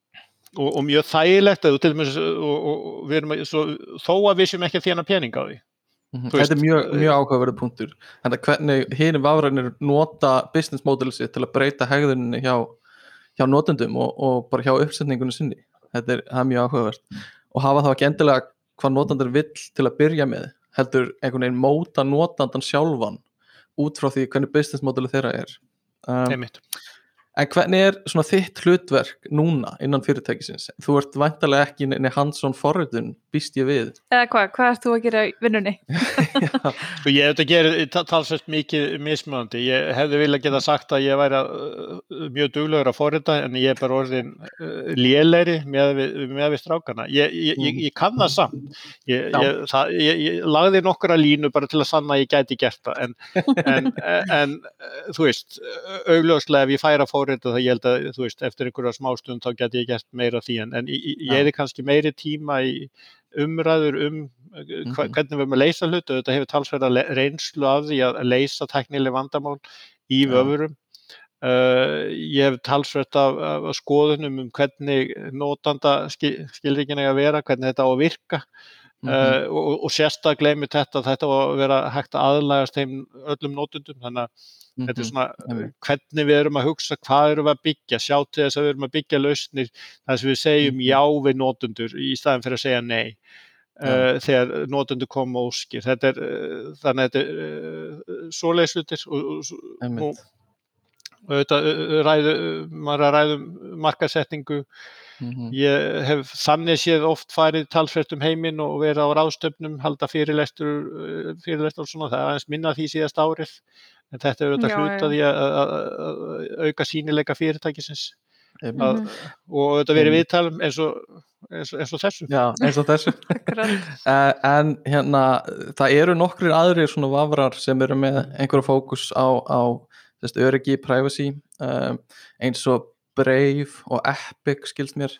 S3: og, og mjög þægilegt að þú til dæmis og, og, að, svo, þó að við sem ekki að þjána pening á því
S2: Þetta er mjög,
S3: eh,
S2: mjög áhugaverið punktur. Þannig að hvernig hinum vafrænir nota business model sitt til að breyta hegðuninni hjá, hjá notendum og, og bara hjá uppsetningunni sinni. Þetta er, er mjög áhugavert. Og hafa þá ekki endilega hvað notandur vill til að byrja með heldur einhvern veginn móta notandan sjálfan út frá því hvernig business modelu þeirra er. Um, En hvernig er svona þitt hlutverk núna innan fyrirtækisins? Þú ert vantarlega ekki inn í hands-on forritun, býst ég við.
S1: Eða hvað, hvað ert þú að gera vinnunni?
S3: Sko ég hef þetta gerð talsvægt mikið mismunandi. Ég hefði viljað geta sagt að ég væri uh, mjög duglegur að forrita en ég er bara orðin uh, léleiri með við, með við strákana. Ég, ég, ég, ég kann það samt. Ég, lagði nokkura línu bara til að sanna að ég gæti gert það en, en, en þú veist, augljóslega ef ég færa að forrita það ég held að þú veist, eftir einhverja smástund þá gæti ég gert meira því en, en ég hefði kannski meiri tíma í umræður um mm -hmm. hvernig við erum að leysa hlutu, þetta hefur talsverða reynslu af því að leysa teknileg vandamál í vöfurum. Uh, ég hef talsverð af, af skoðunum um hvernig nótanda skilrikina er að vera, hvernig þetta á að virka mm -hmm. uh, og, og sérstaklega gleymið þetta að þetta á að vera hægt að aðlægast þeim öllum nótundum, þannig að mm -hmm. þetta er svona mm -hmm. hvernig við erum að hugsa, hvað erum við að byggja, sjá til þess að við erum að byggja lausnir þar sem við segjum já við nótundur í staðin fyrir að segja nei. Uh, þegar nótundu koma óskir þetta er uh, þannig að þetta er uh, svoleiðslutir og, og, og, og þetta ræðu maður að ræðum markasetningu mm -hmm. ég hef þannig séð oft farið talsvert um heiminn og verið á ráðstöfnum halda fyrirlestur fyrirlestur og svona, það er aðeins minna því síðast árið en þetta er auðvitað hlutaði að auka sínileika fyrirtækisins. Að, -hmm. og þetta verið viðtalum eins og, eins, eins og þessu.
S2: Já, eins og þessu. Uh, en hérna, það eru nokkrir aðrir svona vafrar sem eru með einhverja fókus á, á þess, öryggi, privacy um, eins og Brave og Epic skilst mér.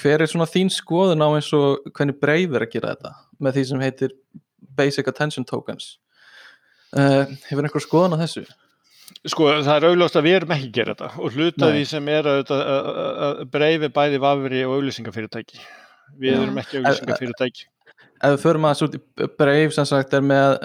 S2: Hver er svona þín skoðun á eins og hvernig Brave er að gera þetta með því sem heitir Basic Attention Tokens uh, hefur einhver skoðun á þessu?
S3: Sko það er auðvitað að við erum ekki að gera þetta og hluta því sem er að, að, að breyfi bæði vafri og auðlýsingafyrirtæki. Við Já. erum ekki auðlýsingafyrirtæki.
S2: Ef við förum í breyf sem sagt er með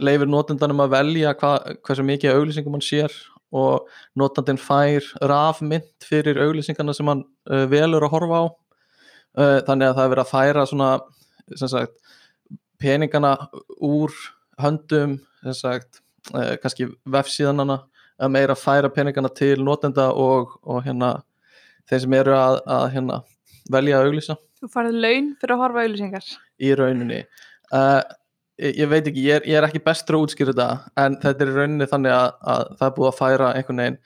S2: leifir notendanum að velja hva, hversu mikið auðlýsingum hann sér og notandin fær rafmynd fyrir auðlýsingarna sem hann uh, velur að horfa á uh, þannig að það er verið að færa svona sagt, peningana úr höndum sagt eh, kannski vefsíðanana að meira færa peningana til notenda og, og hérna þeir sem eru að, að hérna, velja að auglýsa.
S1: Þú farið laun fyrir að horfa auglýsingar.
S2: Í rauninni. Uh, ég, ég veit ekki, ég er, ég er ekki bestur að útskýra þetta en þetta er í rauninni þannig að, að það er búið að færa einhvern veginn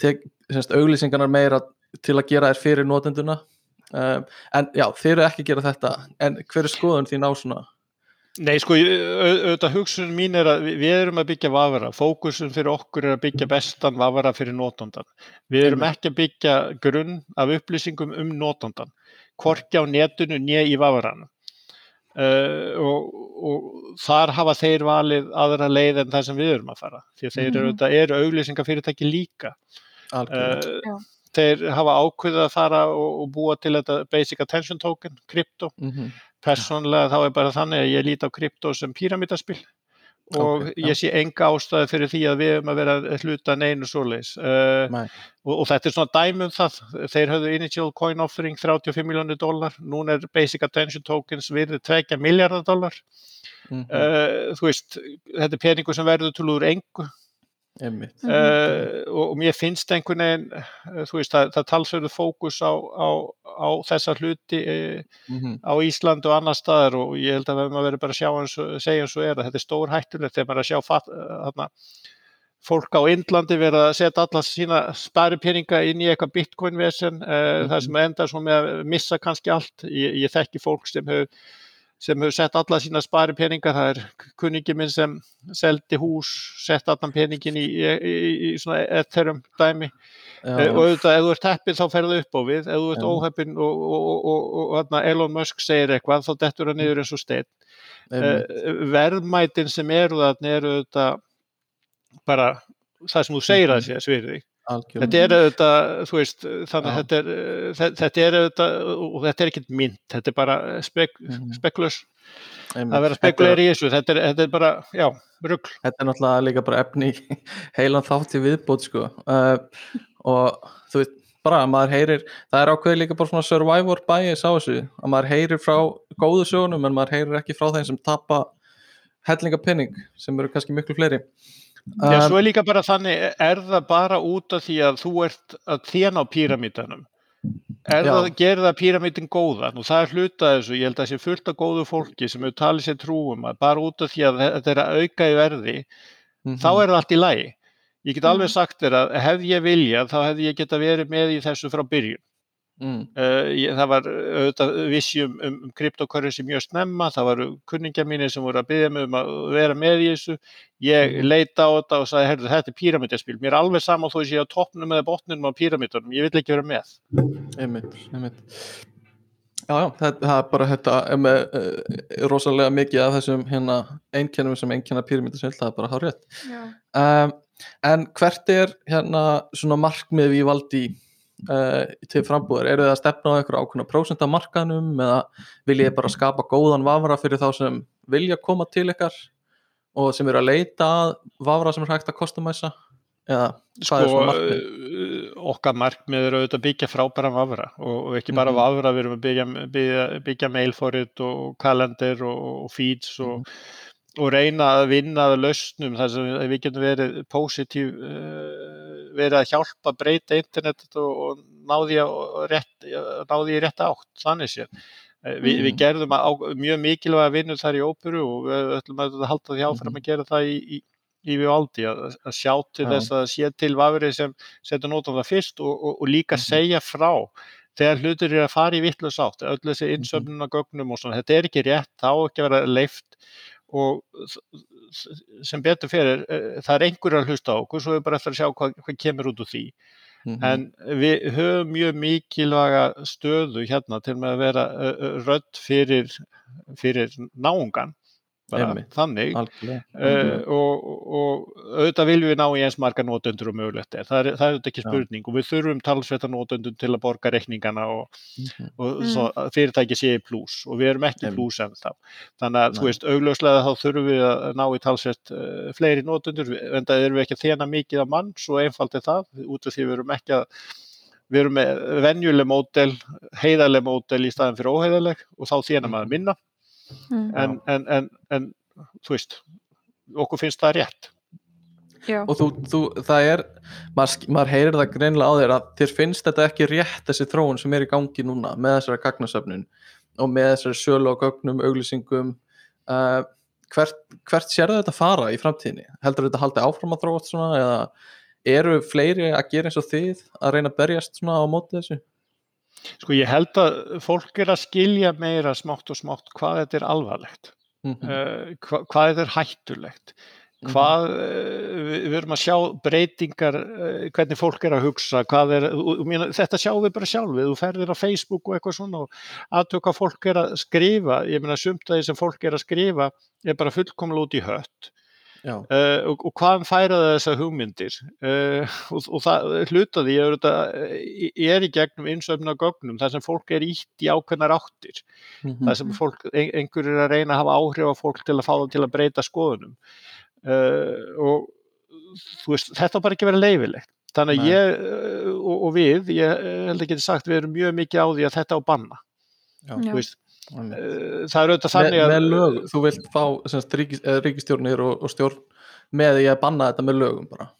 S2: tek, semst, auglýsingarnar meira til að gera þær fyrir notenduna. Uh, en já, þeir eru ekki að gera þetta. En hver er skoðun þín á svona
S3: Nei, sko, auðvitað hugsun mín er að við erum að byggja vafara, fókusun fyrir okkur er að byggja bestan vafara fyrir nótondan. Við erum ekki að byggja grunn af upplýsingum um nótondan, korki á netinu nýja í vafaranum. Uh, og, og þar hafa þeir valið aðra leið en það sem við erum að fara, því þeir eru, mm -hmm. eru auglýsingafyrirtæki líka. Uh, þeir hafa ákveðið að fara og, og búa til þetta Basic Attention Token, krypto. Mm -hmm Personlega þá er bara þannig að ég líti á krypto sem píramítaspil og okay, ég sé enga ástæði fyrir því að við erum að vera hluta neinu svoleiðis. Uh, og, og þetta er svona dæmum það, þeir höfðu initial coin offering 35 miljónir dólar, núna er basic attention tokens virðið 2 miljardar dólar mm -hmm. uh, þú veist, þetta er peningu sem verður til úr engu Uh, og, og mér finnst einhvern veginn uh, þú veist, það, það talsverður fókus á, á, á þessa hluti uh, mm -hmm. á Ísland og annar staðar og ég held að maður verður bara að sjá eins og, segja eins og er að þetta er stór hættulegt þegar maður er að sjá fatt, þarna, fólk á Indlandi verða að setja alla sína sparipeninga inn í eitthvað bitcoin-vesen mm -hmm. það sem endar með að missa kannski allt ég, ég þekki fólk sem hefur sem hefur sett alla sína spari peninga, það er kunningi minn sem seldi hús, sett allan peningin í, í, í, í svona etherum dæmi. Já. Eh, og auðvitað ef þú ert heppin þá ferðu upp á við, ef þú ert óheppin og, og, og, og Elon Musk segir eitthvað þá dettur það niður eins og stein uh, verðmætin sem eru þarna eru auðvitað bara það sem þú segir að sé svirði Algjörn. Þetta er auðvitað, þú veist, þannig að þetta er, eh, þetta er auðvitað, og þetta er ekkert mynd, þetta er bara spek, mm. spekulus, að vera spekuleir í þessu, þetta er, þetta er bara, já, rugg.
S2: Þetta er náttúrulega líka bara efni heilan þátt í viðbót, sko, uh, og þú veist, bara að maður heyrir, það er ákveðið líka bara svona survivor bias á þessu, að maður heyrir frá góðu sögunum, en maður heyrir ekki frá þeim sem tapa hellinga penning, sem eru kannski miklu fleiri.
S3: Já,
S2: Um,
S3: svo er líka bara þannig, er það bara út af því að þú ert að þjána á píramítanum? Er
S2: Já.
S3: það, gerir það píramítin góðan? Og það er hluta af þessu, ég held að það sé fullt af góðu fólki sem hefur talið sér trúum að bara út af því að þetta er að auka í verði,
S2: mhm,
S3: þá er það allt í lagi. Ég get alveg
S1: Mhm.
S3: sagt þér að hefði ég viljað, þá hefði ég geta verið með í þessu frá byrjun.
S2: Mm,
S3: Uh, ég, það var auðvitað vissi um, um, um kryptokörrensi mjög snemma, það var kunningja mínir sem voru að byggja mig um að vera með í þessu, ég
S2: Mhm.
S3: leita á þetta og sagði, herðu þetta er píramítaspil, mér er alveg sama þó ég sé á toppnum eða botnum á píramítunum, ég vil ekki vera með.
S2: einmitt, einmitt. Já, já, það, það er bara þetta er með uh, rosalega mikið af þessum hérna einkennum sem einkenna pyramidasvill, það er bara hár rétt
S1: Já.
S2: um, en hvert er hérna svona markmið við valdi? uh, til frambúðar, eru þið að stefna á einhverja ákveðna prósent af markanum eða vil ég bara skapa góðan vafra fyrir þá sem vilja koma til ykkar og sem eru að leita að vafra sem er hægt að kostumæsa eða hvað
S3: Sko,
S2: er svona markmið
S3: uh, okkar markmið er auðvitað að byggja frábæran vafra og, og ekki bara
S2: Mhm.
S3: vafra, við erum að byggja, byggja, byggja mailforrit og kalender og, og feeds og,
S2: Mhm.
S3: og reyna að vinna að lausnum þar sem við við getum verið positív, uh, verið að hjálpa að breyta internetet og, og náði, rétt, náði í rétt átt, þannig séð. Eh, Vi,
S2: Mhm.
S3: Við gerðum á, mjög mikilvæga vinnu þar í óperu og við ætlum að halda því áfram að gera það í, í, í Vivaldi að, að sjá til
S2: Já.
S3: þess að sé til vafrið sem setur nótum það fyrst og, og, og líka
S2: Mhm.
S3: segja frá þegar hlutir eru að fara í vitlu sátt, öll þessi innsöfnun á gögnum og svona, þetta er ekki rétt, þá ekki að vera leift og sem betur fyrir, eh, það er einhverjar að hlusta á okkur, svo er bara eftir að sjá hvað, hvað kemur út úr því.
S2: Mhm.
S3: En við höfum mjög mikilvæga stöðu hérna til með að vera uh, uh, rödd fyrir, fyrir náungan, bara
S2: Einmitt.
S3: þannig. Uh, og, og auðvitað viljum við ná í eins marga notendur og mögulegt er. Það er, það er auðvitað ekki
S2: Já.
S3: spurning og við þurfum talsveta notendur til að borga reikningana og,
S2: Mhm.
S3: og
S1: Mm.
S3: fyrirtæki sé í pluss og við erum ekki pluss en þá. Þannig að þú
S2: Nei.
S3: veist, augljóslega þá þurfum við að ná í talsvett uh, fleiri notendur en það erum við ekki að þjena mikið af mann, svo einfalt er það, út af því við erum ekki að við erum með venjuleg mótel, heiðarleg mótel í staðin fyrir óheiðarleg og þá þjena maður minna
S1: Mm.
S3: en, en, en, en þú veist, okkur finnst það rétt.
S1: Já.
S2: og þú, þú, það er maður, maður heyrir það greinilega á þér að þér finnst þetta ekki rétt þessi þróun sem er í gangi núna með þessari gagnasöfnun og með þessari sölu á gögnum, auglýsingum uh, hvert, hvert sér þetta fara í framtíðinni? Heldur þetta haldi áfram að þróast svona eða eru fleiri að gera eins og þið að reyna að berjast svona á móti þessu?
S3: Sko ég held að fólk er að skilja meira smátt og smátt hvað þetta er alvarlegt,
S2: Mm -hmm.
S3: uh, hva, hvað þetta er hættulegt, hvað, uh, við, við erum að sjá breytingar, uh, hvernig fólk er að hugsa, er, og, og, þetta sjáum við bara sjálfið, þú ferðir á Facebook og eitthvað svona og aðtök hvað fólk er að skrifa, ég meina sumt að því sem fólk er að skrifa er bara fullkomlega út í hött.
S2: Já,
S3: Uh, og, og hvaðan færa þessar hugmyndir? Uh, og, og það hlutaði ég, ég er í gegnum innsöfna gögnum þar sem fólk er ítt í ákveðnar áttir.
S2: Mm
S3: þar sem fólk, ein, einhver er að reyna að hafa áhrif á fólk til að fá það til að breyta skoðunum. Uh, og þú veist, þetta bara ekki að vera leifilegt þannig að
S2: Nei.
S3: ég og, og við, ég eh, held ekki sagt við erum mjög mikið á því að þetta á banna.
S1: Já.
S3: þú veist, það er auðvitað þannig að
S2: með lög, þú vilt fá semst, ríkis, eða ríkistjórnir og, og stjórn með því að banna þetta með lögum bara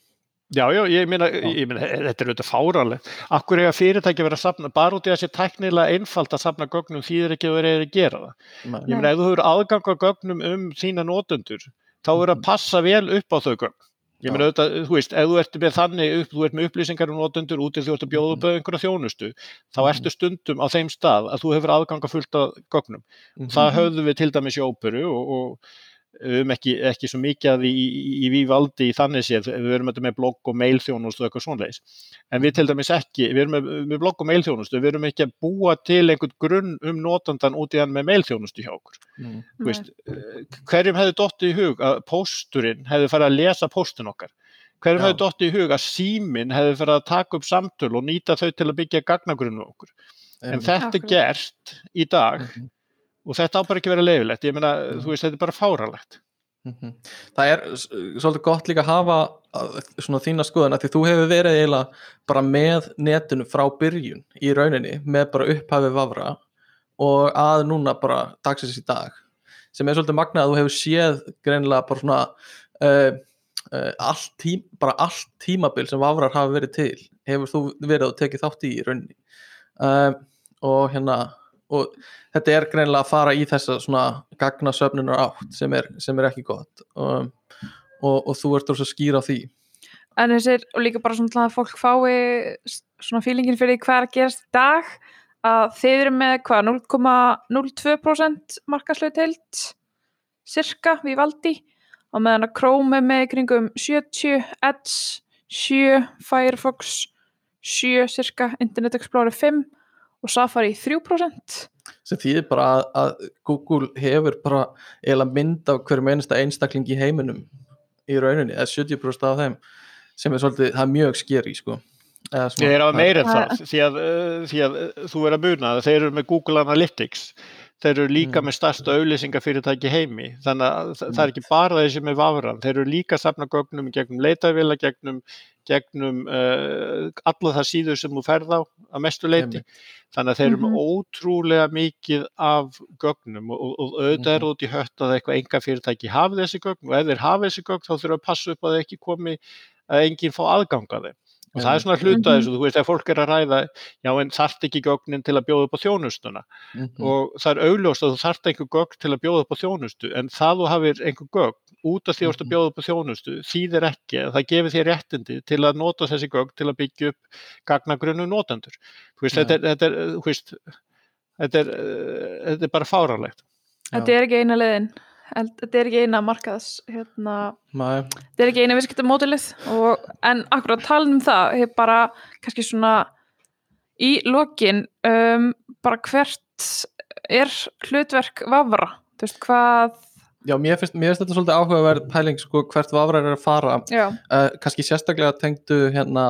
S3: Já, já, ég ég meina þetta er auðvitað fáránlegt. Akkur eiga fyrirtæki að vera að safna, bara út í þessi tæknilega einfalt að safna gögnum þýðir ekki að vera að gera það. Ég meina, ef þú hefur aðgang á gögnum um þína notendur, þá er að passa vel upp á þau gögn. Ég meina, auðvitað, þú veist, ef þú ert með þannig upp, þú ert með upplýsingar um notendur út í þú ert að bjóða upp á einhverja þjónustu, þá
S2: Mhm.
S3: ertu stundum á þeim stað að þú hefur aðgang að fullt af gögnum.
S2: Mhm.
S3: Það höfðum við til dæmis í óperu og, og við höfum ekki, ekki svo mikið í, í, í Vívaldi í þannig séð, við erum þetta með blogg og mailþjónustu og eitthvað svonleis. En við til dæmis ekki, við erum með, með blogg og mailþjónustu, við erum ekki að búa til einhvern grunn um notandan út í hann með mailþjónustu hjá okkur.
S2: Mm.
S3: Þú Veist, eh, hverjum hefði dottið í hug að pósturinn hefði farið að lesa póstun okkar? Hverjum
S2: Já.
S3: hefði dottið í hug að síminn hefði farið að taka upp samtöl og nýta þau til að byggja gagnagrunnu okkur? En
S2: Einmitt.
S3: þetta er gert í dag
S2: Mhm.
S3: Og þetta á bara ekki vera leifilegt ég meina,
S2: Mhm.
S3: þú veist, þetta er bara fáralegt
S2: Mhm. Það er svolítið gott líka að hafa svona þína skoðun að því þú hefur verið eiginlega bara með netinu frá byrjun í rauninni með bara upphafi vafra og að núna bara dagsins í dag sem er svolítið magnað að þú hefur séð greinilega bara svona uh, uh, allt tím, bara allt tímabil sem vafrar hafa verið til hefur þú verið að tekið þátt í í rauninni uh, og hérna og þetta er greinlega að fara í þessa svona gagna söfnunar átt sem er, sem er ekki gott. Um, og, og þú ert þess að skýra því.
S1: En þessir, og líka bara svona að fólk fái svona fílingin fyrir hvað er að gerast í dag að þeir eru með hvað 0,02% markaslautheild cirka við valdi og meðan að Chrome er með kringum 70, Edge 7, Firefox 7 cirka, Internet Explorer 5 og Safari 3%
S2: sem þýðir bara að, að Google hefur bara eiginlega mynd af hverjum einasta einstakling í heiminum í rauninni, eða 70% af þeim sem er svolítið, það er mjög skeri sko. Eða svona-
S3: Þeir hafa meira en
S1: Það-
S3: því að, uh, því að uh, þú er að muna að þeir eru með Google Analytics, þeir eru líka
S2: Mm.
S3: með stærsta auðlýsingafyrirtæki heimi, þannig að það, það er ekki bara þessi með vafran, þeir eru líka að safna gögnum í gegnum leitavila, gegnum, gegnum uh, alla það síður sem þú ferð á að mestu leiti, þannig að þeir eru með ótrúlega mikið af gögnum og, og, auðvitað er
S2: Mhm.
S3: út í hött að eitthvað enga fyrirtæki hafi þessi gögn og ef þeir hafi þessi gögn þá þurfa að passa upp að þeir ekki komi að enginn fá aðgang að þeim og það er svona hluta
S1: Mhm.
S3: þessu, þú veist, ef fólk er að ræða já en þarft ekki gögnin til að bjóða upp á þjónustuna
S2: Mhm.
S3: og það er augljóst að þú þarft einhver gögn til að bjóða upp á þjónustu en það þú hafir einhver gögn út af því að þú ert að
S2: Mhm.
S3: bjóða upp á þjónustu þýðir ekki að það gefur þér réttindi til að nota þessi gögn til að byggja upp gagnagrunnu notendur þú veist,
S2: Já.
S3: þetta er, þetta er, þú veist þetta er, eh, þetta er bara fáránlegt
S1: Þetta er ekki eina leiðin En þetta er ekki eina markaðs hérna, þetta er ekki eina viðskiptamótilið en akkurat talað um það hef bara kannski svona í lokin um, bara hvert er hlutverk vafra þú veist hvað
S2: já, mér finnst, mér finnst þetta svolítið áhugaverð pæling sko, hvert vafrar er að fara. Uh, kannski sérstaklega tengdu hérna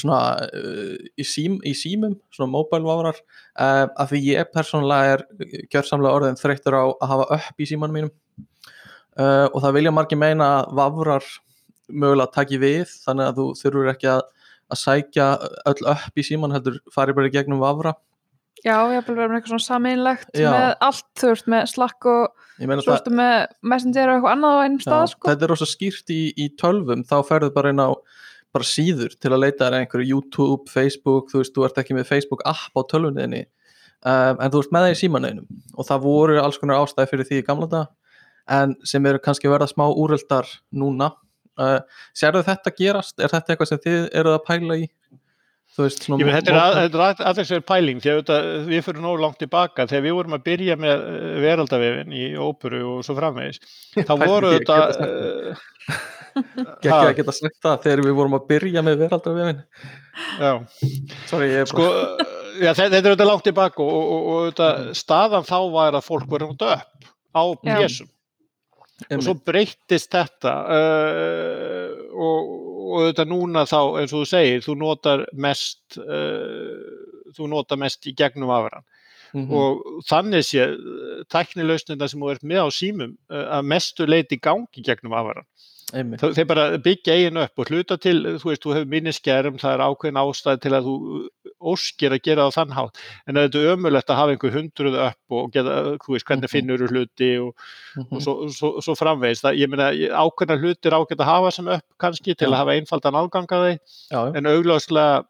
S2: svona uh, í, sím, í símum, svona mobile vafrar uh, af því ég persónulega er gjörsamlega orðin þreyttur á að hafa upp í símanum mínum uh, og það vilja margir meina að vafrar mögulega taki við þannig að þú þurfur ekki að, að sækja öll upp í síman heldur fari bara í gegnum vafra
S1: já, ég hef verið með eitthvað svona sameinlegt
S2: Já.
S1: með allt þú veist með slakk og
S2: það,
S1: ertu með messenger og eitthvað annað á einum stað
S2: Já,
S1: sko.
S2: þetta er rosa skýrt í, í tölvum þá ferðu bara inn á bara síður til að leita þér að einhverju YouTube, Facebook þú veist, þú ert ekki með Facebook app á tölvunniðinni um, en þú ert með það í símaneginum og það voru alls konar ástæði fyrir því í gamla dag en sem eru kannski að verða smá úröldar núna uh, sérðu þetta gerast? Er þetta eitthvað sem þið eruð að pæla í? Veist,
S3: menn, þetta er,
S2: mót-
S3: að, að, aðeins verið pæling því að við fyrir nógu langt tilbaka þegar við vorum að byrja með eh, veraldavefin í óperu og svo framvegis þá voru
S2: að
S3: þetta uh,
S2: Gekki að geta sagt það þegar við vorum að byrja með veraldarvefin
S3: já,
S2: Sorry, ég er
S3: sko, já, þetta er auðvitað langt tilbaka og, og, og auðvitað, staðan þá var að fólk voru nátt upp á pjessum og svo breyttist þetta uh, og, og þetta núna þá eins og þú segir, þú notar mest uh, þú notar mest í gegnum afran.
S2: Mhm.
S3: og þannig sé tæknilausnina sem þú ert með á símum uh, að mestu leiti gangi gegnum afran Þau- þeir bara byggja eigin upp og hluta til, þú veist, þú hefur minniskerm, það er ákveðin ástæð til að þú óskir að gera það þann hátt, en þetta er ömulegt að hafa einhver hundruð upp og geta, þú veist, hvernig
S2: Mhm.
S3: finnur þú hluti og,
S2: Mhm.
S3: og svo, svo, svo framvegist. Það, ég meina, ákveðna hlutir ágætt að hafa sem upp kannski til að hafa einfaldan aðgang að
S2: já.
S3: en augljóslega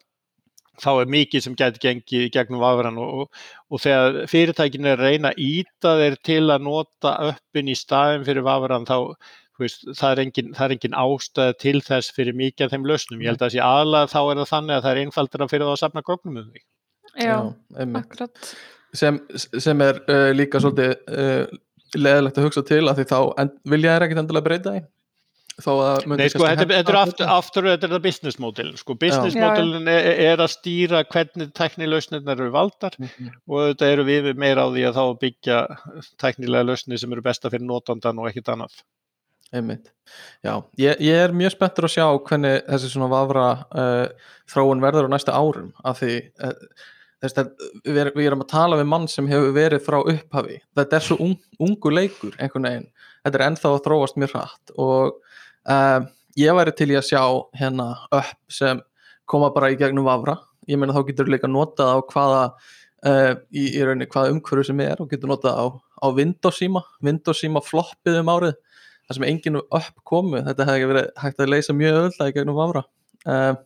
S3: þá er mikið sem gæti gengið gegnum vafran og, og, þegar fyrirtækin er reyna íta þeir til að nota uppin í staðin fyrir vafran þá veist, það, er engin, það er engin ástæð til þess fyrir mikið af þeim lausnum. Ég held að það sé aðlega þá er það þannig að það er einfaldara fyrir það að safna gögnum um því.
S1: já,
S2: einmitt.
S1: akkurat
S2: sem, sem er uh, líka svolítið uh, leðilegt að hugsa til að því þá en, vilja þær ekkert endilega breyta því þó að myndi
S3: Nei, sko, þetta, er aftur, aftur þetta er það business model. Sko, business
S1: Já. Já, já.
S3: modelin er, er að stýra hvernig tæknilausnirnar eru valdar
S2: Mhm.
S3: og þetta eru við meira á því að þá að byggja tæknilega lausnir sem eru besta fyrir notandan og ekkit annað.
S2: Einmitt. Já, ég, ég er mjög spenntur að sjá hvernig þessi svona vafra uh, þróun verður á næsta árum af því uh, þess að við, er- við erum að tala við mann sem hefur verið frá upphafi. Þetta er svo un, ungu leikur einhvern veginn, þetta er ennþá að þróast mjög hratt og uh, ég væri til í að sjá hérna upp sem koma bara í gegnum vafra. Ég meina þá getur líka notað á hvaða í, í rauninni hvaða umhverju sem er og getur notað á, á Windows síma Windows síma floppið um árið þar sem engin upp komu þetta hefði verið hægt að leysa mjög öll í gegnum Vafra um,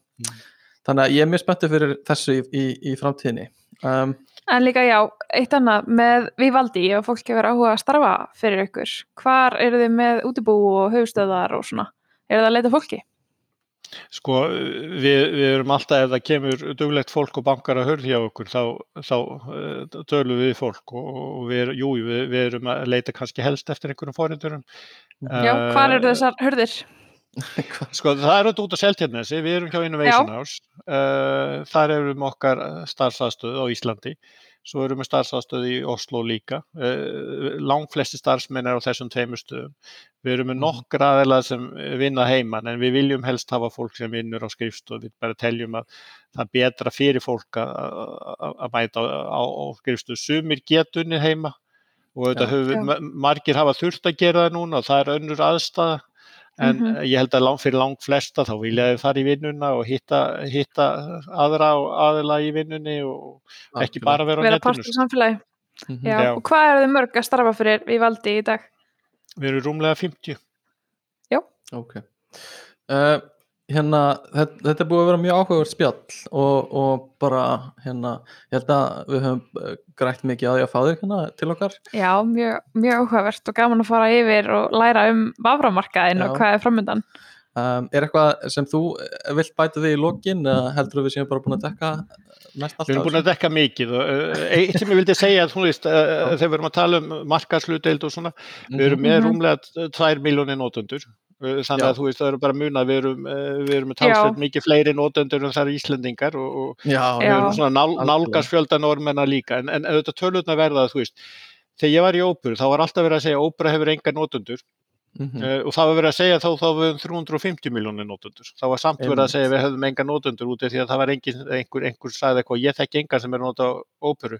S2: þannig að ég er mjög spenntið fyrir þessu í, í, í framtíðinni um,
S1: En líka já, eitt annað með Vivaldi og fólk hefur áhuga að starfa fyrir ykkur. Hvar eru þið með útibú og höfustöðar og svona? Er það að leita fólki?
S3: Sko, við, við erum alltaf, ef það kemur duglegt fólk og bankar að hörð hjá okkur, þá, þá uh, tölum við fólk og, og við, jú, við, við erum að leita kannski helst eftir einhverjum fórhendurum.
S1: Já, hvar eru þessar hörðir?
S3: Sko, það er auðvitað út á Seltjarnesi, við erum hjá Innovation House, uh, þar erum okkar starfsafstöðu á Íslandi, svo erum við starfsafstöðu í Oslo líka, uh, langflesti starfsmenn er á þessum tveimur stöðum. Við erum með nokkra aðeilað sem vinna heimann en við viljum helst hafa fólk sem vinnur á skrifstofu, við bara teljum að það er betra fyrir fólk að mæta á, á, á skrifstofu. Sumir getunni heima og þetta höfum, margir hafa þurft að gera það núna og það er önnur aðstæða en mm -hmm. ég held að lang, fyrir langt flesta þá vilja þau fara í vinnuna og hitta, hitta aðra og aðila í vinnunni og ekki bara vera á
S1: netinu. Vera part í samfélagi. Mm -hmm. Já. Já. Og hvað eru þið mörg að starfa fyrir í valdi í dag?
S3: Við erum rúmlega 50.
S1: Já.
S2: Ok. Uh, hérna, þetta, þetta er búið að vera mjög áhugaverð spjall og, og bara hérna, ég held að við höfum eh, grætt mikið að því að fá þig hérna til okkar.
S1: Já, mjög, mjög áhugavert og gaman að fara yfir og læra um vaframarkaðin og hvað er framöndan
S2: um, Er eitthvað sem þú vilt bæta þig í lokin eða heldur við séum bara búin að dekka mest alltaf?
S3: Við erum búin að dekka mikið og uh, eitt sem ég vildi segja þú veist, uh, þegar við erum að tala um markaðslutdeild og svona, við erum með mhm. rúmlega 2 miljónir nótundur þannig að þú veist það eru bara mun að við erum, við erum talsveit mikið fleiri nótendur en það eru Íslandingar og, og
S2: já,
S3: við erum svona nál, nálgarsfjölda normenna líka. En, en auðvitað tölutna verða að þú veist þegar ég var í óperu þá var alltaf verið að segja ópera hefur enga nótendur Mm -hmm. uh, og það var verið að segja þá þá við höfum 350 miljónir nótundur þá var samt verið að segja við höfum enga nótundur út af því að það var engin, einhver, einhver sagði eitthvað. Ég þekk enga sem er nota á óperu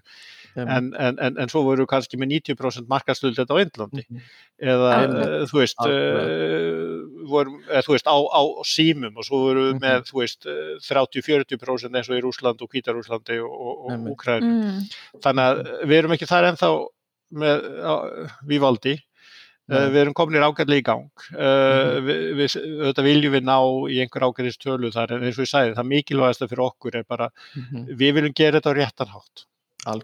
S3: en, en, en, en svo voru kannski með 90% markastöld þetta á Indlandi mm -hmm. eða uh, þú veist uh, voru, þú veist á, á símum og svo voru mm -hmm. með þú veist 30-40% eins og í Rúsland og Kvítarúslandi og, Úkræn mm. þannig að við erum ekki þar ennþá með Vivaldi Uh, við erum komin í ágæðlega í gang uh, mm. við, við, þetta viljum við ná í einhver ágæðist tölu þar en eins og ég sæði það mikilvægast fyrir okkur er bara mm -hmm. við viljum gera þetta á réttanhátt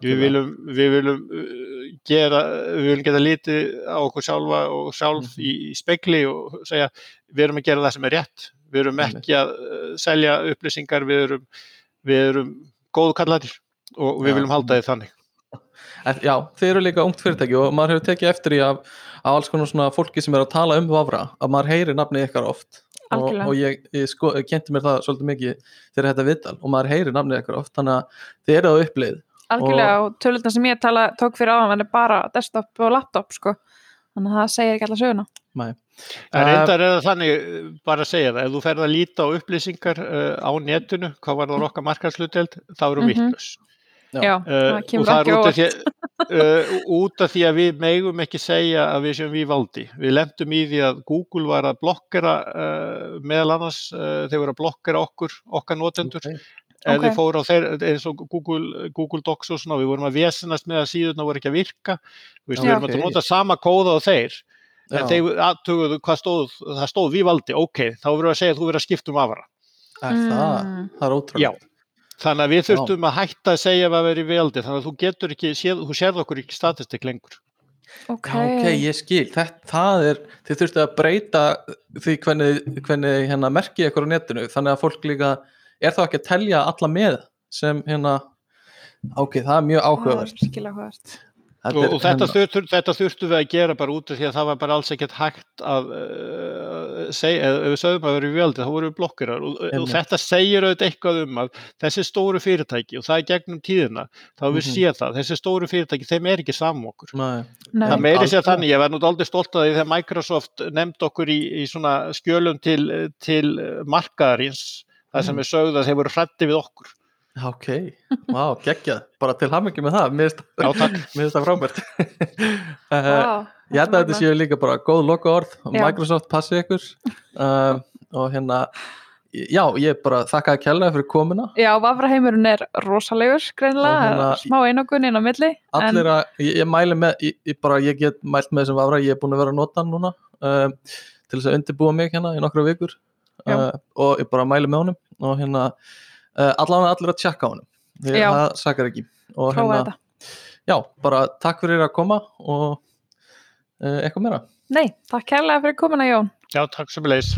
S3: við viljum, við viljum uh, gera við viljum geta litið á okkur sjálfa og sjálf mm. í, í spekli og segja við erum að gera það sem er rétt. Við erum ekki að selja upplýsingar við erum, við erum góðu kallatir og við ja. viljum halda þið þannig.
S2: Já, þeir eru líka ungt fyrirtæki og maður hefur tekið eftir í að af alls konar svona fólki sem er að tala um Vavra að maður heyri nafnið ykkar oft. Og, og ég, ég sko, kenti mér það svolítið mikið þegar þetta viðtal og maður heyri nafnið ykkar oft þannig að þið eru á upplið
S1: Algjörlega og, og tölurna sem ég tala, tók fyrir áðan er bara desktop og laptop sko þannig að það segir ekki alltaf söguna
S2: Nei.
S3: En reyndar er það þannig, bara að segja það, ef þú ferð að líta á upplýsingar uh, á netinu, hvað var það okkar markaðsluteld, þá eru mm -hmm. vittlust.
S1: Já, uh, það kemur ekki
S3: óvart uh, út af því að við megum ekki segja að við séum við valdi. Við lendum í því að Google var að blokkera uh, meðal annars, uh, þeir voru að blokkera okkur, okkar notendur okay. Eða okay. þeir fóru á þeir, eins og Google, Google Docs og svona, við vorum að vesenast með að síðuna voru ekki að virka, við vorum okay. að nota sama kóða á þeir en Já. þeir aðtöguðu hvað stóð, það stóð við valdi, ok, þá voru að segja að þú verið að skipta um afara.
S2: Er það? Mm. Það er ótrúlega.
S3: Þannig að við þurftum Já. að hætta að segja hvað verið veldi, þannig að þú getur ekki, séð, þú sérð okkur ekki statistik lengur.
S2: Ok, ok, ég skil, þetta, það er, þið þurftu að breyta því hvernig, hvernig hérna merkið ykkur á netinu, þannig að fólk líka, er þá ekki að telja alla með sem hérna, ok, það er mjög áhugavert.
S1: Er
S3: og, og þetta, þurftu, þetta þurftu við að gera bara út af því að það var bara alls ekkert hægt að uh, segja, ef við sögum að vera í völdi þá voru við blokkirar og, og þetta segir auðvitað eitthvað um að þessi stóru fyrirtæki og það er gegnum tíðina þá við mm -hmm. séum það, þessi stóru fyrirtæki þeim er ekki saman okkur.
S2: Nei.
S3: það meiri sér þannig, ég var nút aldrei stolt að því þegar Microsoft nefnd okkur í, í svona skjölum til, til markaðarins það sem er sögð að þeir voru hrætti við okkur.
S2: Ok, wow, geggjað, bara til hamingi með það, mér finnst það frábært. wow, ég held að þetta séu líka bara góð loka orð og Microsoft passi ykkur. Uh, og hérna já, ég bara þakkaði kærlega fyrir komuna.
S1: Já, vafraheimurinn er rosalegur, greinilega,
S2: Og hérna-
S1: smá einokun inn á milli.
S2: allir að, ég, ég mæli með ég, ég bara, ég get mælt með þessum vafra. Ég er búin að vera að nota hann núna uh, til þess að undirbúa mig hérna í nokkra vikur.
S1: Já.
S2: Uh, og ég bara mæli með honum og hérna uh, allavega allir að tjekka á honum því
S1: Já.
S2: það sakar ekki og
S1: Prófa
S2: hérna,
S1: þetta.
S2: já, bara takk fyrir að koma og uh, eitthvað meira
S1: Nei, takk kærlega fyrir komuna Jón.
S3: Já, takk sem leis.